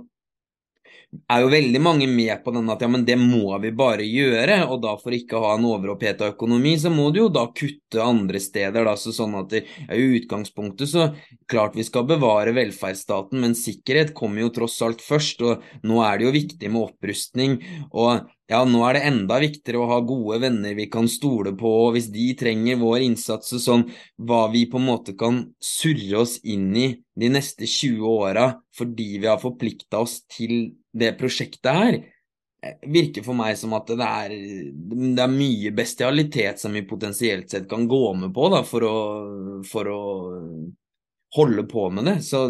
er jo veldig mange med på den at ja, men det må vi bare gjøre, og da for ikke å ha en overoppheta økonomi, så må du jo da kutte andre steder, da, så sånn at det, ja, i utgangspunktet så klart vi skal bevare velferdsstaten, men sikkerhet kommer jo tross alt først, og nå er det jo viktig med opprustning, og ja, nå er det enda viktigere å ha gode venner vi kan stole på, og hvis de trenger vår innsats og sånn, hva vi på en måte kan surre oss inn i de neste 20 åra fordi vi har forplikta oss til det prosjektet her, eh, virker for meg som at det er, det er mye bestialitet som vi potensielt sett kan gå med på da, for, å, for å holde på med det. Så,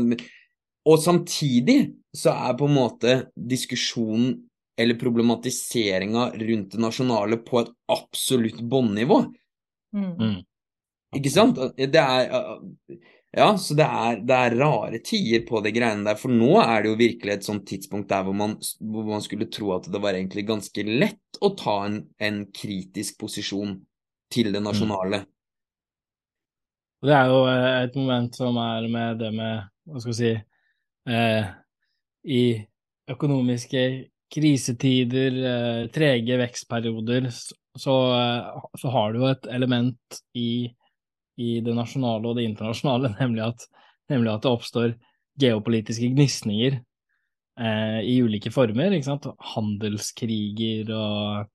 og samtidig så er på en måte diskusjonen eller problematiseringa rundt det nasjonale på et absolutt bånnivå. Mm. mm. Ikke sant? Det er Ja, så det er, det er, rare tider på det greiene der. For nå er det jo virkelig et sånt tidspunkt der hvor man, hvor man skulle tro at det var egentlig ganske lett å ta en, en kritisk posisjon til det mm. nasjonale. Det er jo eh, et moment som er med det med, hva skal vi si, eh, i økonomiske krisetider, eh, trege vekstperioder, så, eh, så, har du jo et element i, i, det nasjonale og det internasjonale, nemlig at, nemlig at det oppstår geopolitiske gnisninger eh, i ulike former. ikke sant? Handelskriger og,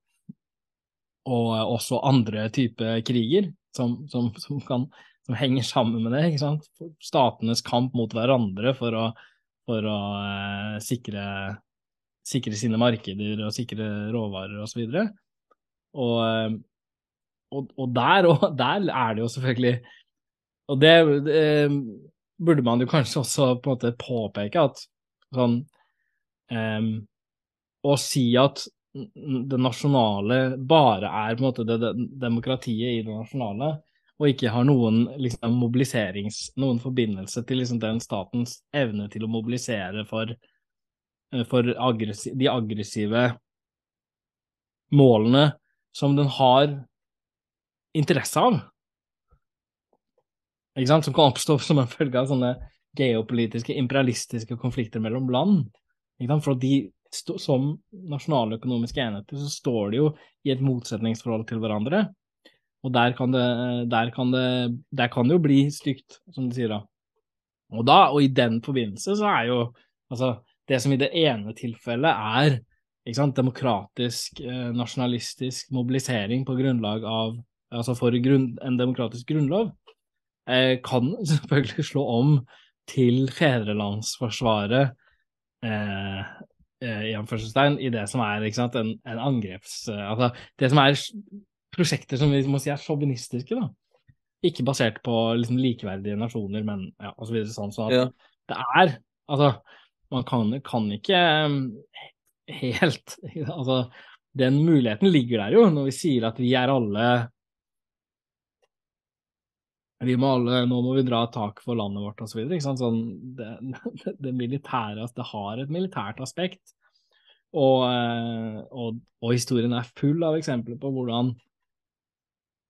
og også andre typer kriger som, som, som, kan, som, henger sammen med det. ikke sant? Statenes kamp mot hverandre for å, for å eh, sikre sikre sine markeder og sikre råvarer osv. Og, og, eh, og, og der, og der er det jo selvfølgelig Og det, det, burde man jo kanskje også på en måte påpeke, at sånn um, Å si at det nasjonale bare er på en måte det, det, demokratiet i det nasjonale, og ikke har noen liksom, mobiliserings, noen forbindelse til liksom, den statens evne til å mobilisere for Eh, for aggressiv, de aggressive målene som den har interesse av. Ikke sant? Som kan oppstå som en følge av sånne geopolitiske, imperialistiske konflikter mellom land. Ikke sant? For de, som nasjonale økonomiske enheter så står de jo i et motsetningsforhold til hverandre. Og der kan det, der kan det, der kan det jo bli stygt, som de sier da. Og da, og i den forbindelse så er jo altså det som i det ene tilfellet er sant, demokratisk, eh, nasjonalistisk mobilisering på grunnlag av Altså for grunn, en demokratisk grunnlov, eh, kan selvfølgelig slå om til fedrelandsforsvaret eh, eh, i anførselstegn, i det som er ikke sant, en, en angreps... eh, Altså det som er prosjekter som vi må si er sjåvinistiske, da. Ikke basert på liksom likeverdige nasjoner, men ja, og så videre sånn. sånn at Ja. det er Altså, man kan, kan ikke um, helt Altså, den muligheten ligger der jo, når vi sier at vi er alle vi må alle, Nå må vi dra tak for landet vårt osv. Sånn, det, det militære Det har et militært aspekt. Og, eh, og, og historien er full av eksempler på hvordan,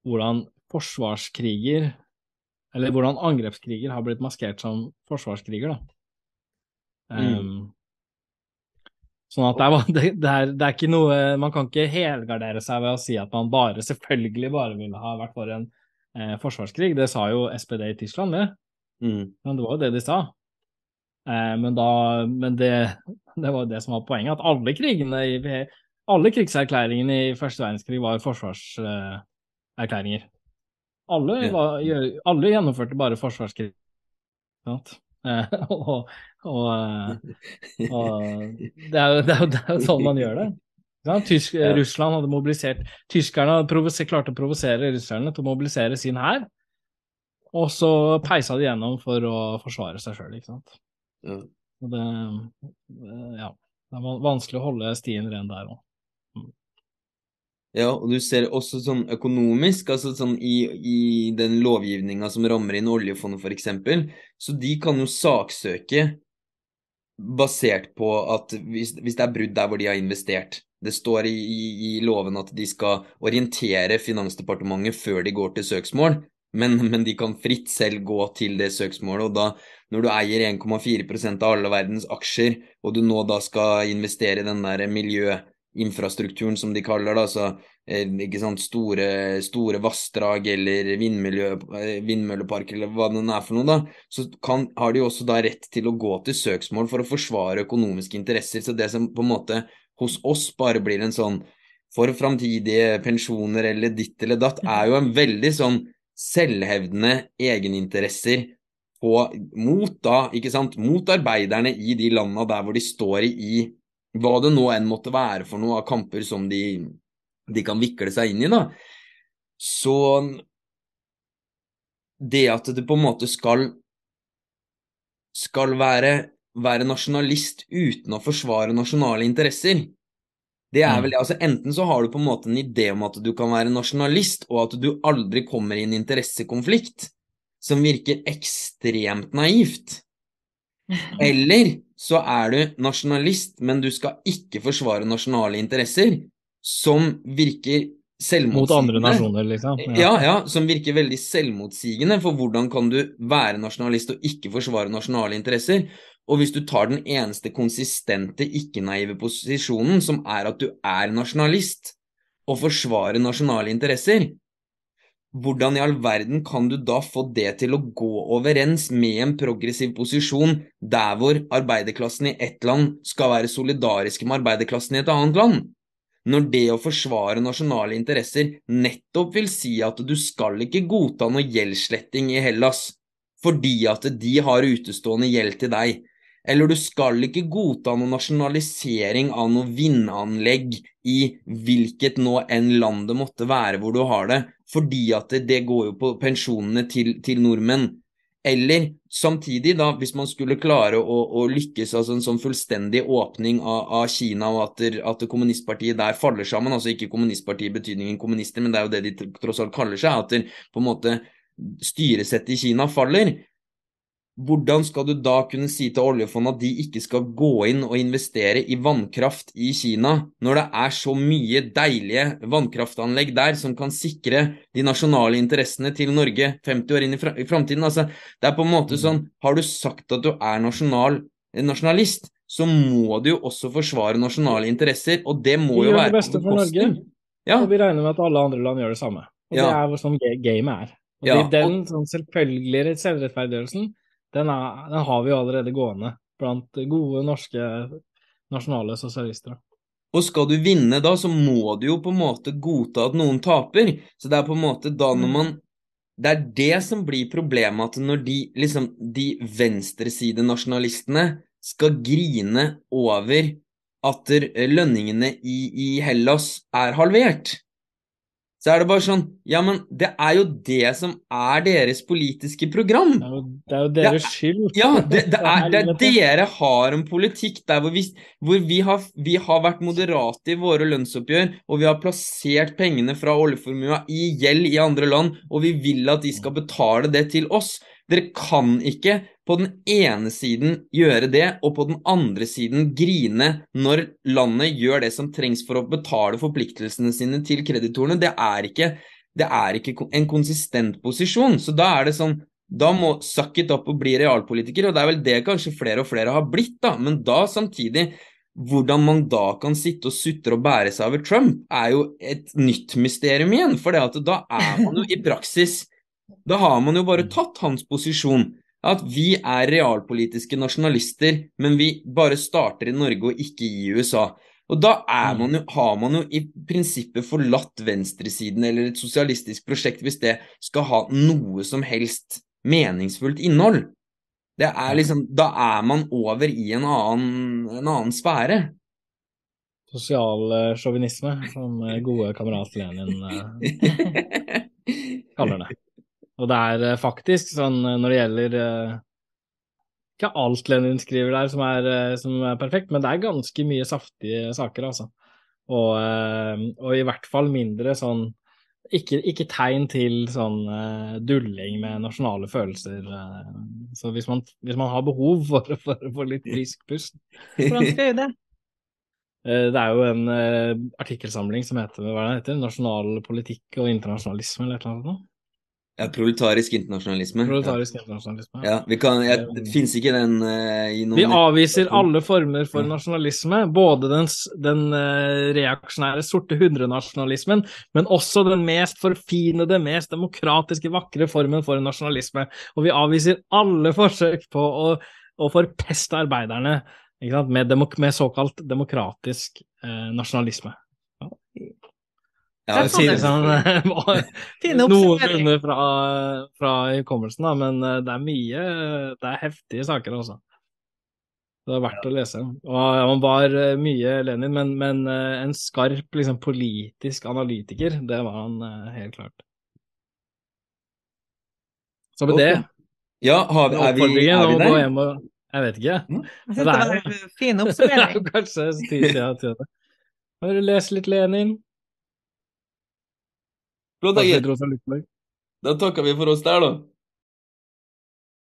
hvordan forsvarskriger Eller hvordan angrepskriger har blitt maskert som forsvarskriger, da. Mm. Um, sånn at det er, det, er, det er ikke noe Man kan ikke helgardere seg ved å si at man bare, selvfølgelig bare ville ha vært for en eh, forsvarskrig. Det sa jo SPD i Tyskland, det. Mm. Men det var jo det de sa. Eh, men da, men det, det var jo det som var poenget, at alle krigene i alle krigserklæringene i første verdenskrig var forsvarserklæringer. Alle, var, alle gjennomførte bare forsvarskrig. Sant? Eh, og, og, eh, og det, er jo, det, er jo, det er jo sånn man gjør det. Sant? Tysk, Ja. Russland hadde mobilisert Tyskerne hadde klarte å provosere russerne til å mobilisere sin hær, og så peisa de gjennom for å forsvare seg sjøl, ikke sant. Ja. Og det, det- ja, det er vanskelig å holde stien ren der òg. Ja, og du ser også sånn økonomisk, altså sånn i, i den lovgivninga som rammer inn oljefondet eksempel, så de kan jo saksøke basert på at hvis, hvis det er brudd der hvor de har investert. Det står i, i, i loven at de skal orientere Finansdepartementet før de går til søksmål, men, men de kan fritt selv gå til det søksmålet, og da når du eier 1,4% av alle verdens aksjer, og du nå da skal investere i den der miljøinfrastrukturen som de kaller det, altså eh, ikke sant, store, store vassdrag eller eh, vindmølleparker eller hva det er for noe, da, så kan, har de også da rett til å gå til søksmål for å forsvare økonomiske interesser. Så det som på en måte hos oss bare blir en sånn for framtidige pensjoner eller ditt eller datt, er jo en veldig sånn selvhevdende egeninteresser på, mot da, ikke sant, mot arbeiderne i de landa der hvor de står i, i hva det nå enn måtte være for noe av kamper som de, de kan vikle seg inn i, da. Så det at det på en måte skal skal være, være nasjonalist uten å forsvare nasjonale interesser, det er vel det. altså Enten så har du på en måte en idé om at du kan være nasjonalist, og at du aldri kommer i en interessekonflikt, som virker ekstremt naivt. Eller så er du nasjonalist, men du skal ikke forsvare nasjonale interesser, som virker Mot andre nasjoner, liksom. Ja, ja, som virker veldig selvmotsigende, for hvordan kan du være nasjonalist og ikke forsvare nasjonale interesser? Og hvis du tar den eneste konsistente, ikke-naive posisjonen, som er at du er nasjonalist, og forsvarer nasjonale interesser, hvordan i all verden kan du da få det til å gå overens med en progressiv posisjon der hvor arbeiderklassen i ett land skal være solidariske med arbeiderklassen i et annet land? Når det å forsvare nasjonale interesser nettopp vil si at du skal ikke godta noe gjeldssletting i Hellas fordi at de har utestående gjeld til deg, eller du skal ikke godta noe nasjonalisering av noe vindanlegg i hvilket nå enn land det måtte være hvor du har det, fordi at det, det går jo på pensjonene til, til nordmenn. Eller samtidig, da, hvis man skulle klare å, å lykkes, altså en sånn fullstendig åpning av, av Kina, og at, der, at det kommunistpartiet der faller sammen, altså ikke kommunistpartiet i betydningen kommunister, men det er jo det de tross alt kaller seg, at der, på en måte styresettet i Kina faller, hvordan skal du da kunne si til oljefondet at de ikke skal gå inn og investere i vannkraft i Kina, når det er så mye deilige vannkraftanlegg der som kan sikre de nasjonale interessene til Norge 50 år inn i, fra i framtiden? Altså, det er på en måte sånn, har du sagt at du er nasjonal, nasjonalist, så må du jo også forsvare nasjonale interesser, og det må jo være Vi gjør det beste for Norge. Ja, Og vi regner med at alle andre land gjør det samme. Og Ja. det er hvor sånn game gamet er. Og Ja, den sånn selvfølgelige selvrettferdiggjørelsen, den, er, den har vi jo allerede gående blant gode norske nasjonale sosialister. Og skal du vinne da, så må du jo på en måte godta at noen taper. Så det er på en måte da når Mm. man det er det som blir problemet, at når de, liksom, de venstresidenasjonalistene skal grine over at lønningene i, i Hellas er halvert, så er det bare sånn Ja, men det er jo det som er deres politiske program. Det er jo, det er jo deres Ja, skyld. Ja, det, det, er, det er dere har en politikk der hvor, vi, hvor vi, har, vi har vært moderate i våre lønnsoppgjør, og vi har plassert pengene fra oljeformua i gjeld i andre land, og vi vil at de skal betale det til oss. Dere kan ikke på den ene siden gjøre det, og på den andre siden grine når landet gjør det som trengs for å betale forpliktelsene sine til kreditorene. Det er ikke, det er ikke en konsistent posisjon. Så da er det sånn da må suck it up og bli realpolitiker, og det er vel det kanskje flere og flere har blitt, da. Men da samtidig hvordan man da kan sitte og sutre og bære seg over Trump, er jo et nytt mysterium igjen. For da er man jo i praksis Da har man jo bare tatt hans posisjon. At vi er realpolitiske nasjonalister, men vi bare starter i Norge og ikke i USA. Og da er man jo, har man jo i prinsippet forlatt venstresiden eller et sosialistisk prosjekt hvis det skal ha noe som helst meningsfullt innhold. Det er liksom, da er man over i en annen, en annen sfære. Sosial eh, sjåvinisme, som eh, gode kamerat Lenin eh, kaller det. Og det er eh, faktisk sånn eh, når det gjelder eh, Ikke alt Lenin skriver der som er, som er perfekt, men det er ganske mye saftige saker, altså. Og, og i hvert fall mindre sånn ikke, ikke tegn til sånn dulling med nasjonale følelser. så hvis man, hvis man har behov for for, få litt frisk pust Hvordan skal jeg gjøre det? Det er jo en uh, artikkelsamling som heter hva det heter? Nasjonal politikk og internasjonalisme, eller annet. sånt. Ja, proletarisk internasjonalisme. Proletarisk internasjonalisme. Ja, vi kan, jeg, det fins ikke den uh, i noen Vi avviser alle former for nasjonalisme, både den, den uh, reaksjonære sorte hundrenasjonalismen, men også den mest forfinede, mest demokratiske, vakre formen for nasjonalisme. Og vi avviser alle forsøk på å, å forpeste arbeiderne? Med, demok med såkalt demokratisk uh, nasjonalisme. Ja, Jeg sier det sånn noenlunde fra, fra hukommelsen, da, men eh, det er mye Det er heftige saker, altså. Det er verdt å lese. Og Han var eh, mye Lenin, men, men eh, en skarp liksom, politisk analytiker, det var han helt klart. Så med det, Ja, har, vi- er, vi, er vi der? hjem og Jeg vet ikke. Jeg Det det er var jo- en fin oppsummering. kanskje tid siden. Har du lest litt Lenin? Flott, Kanskje Egil. litt Rosa Luxemburg? Da takker vi for oss der, da.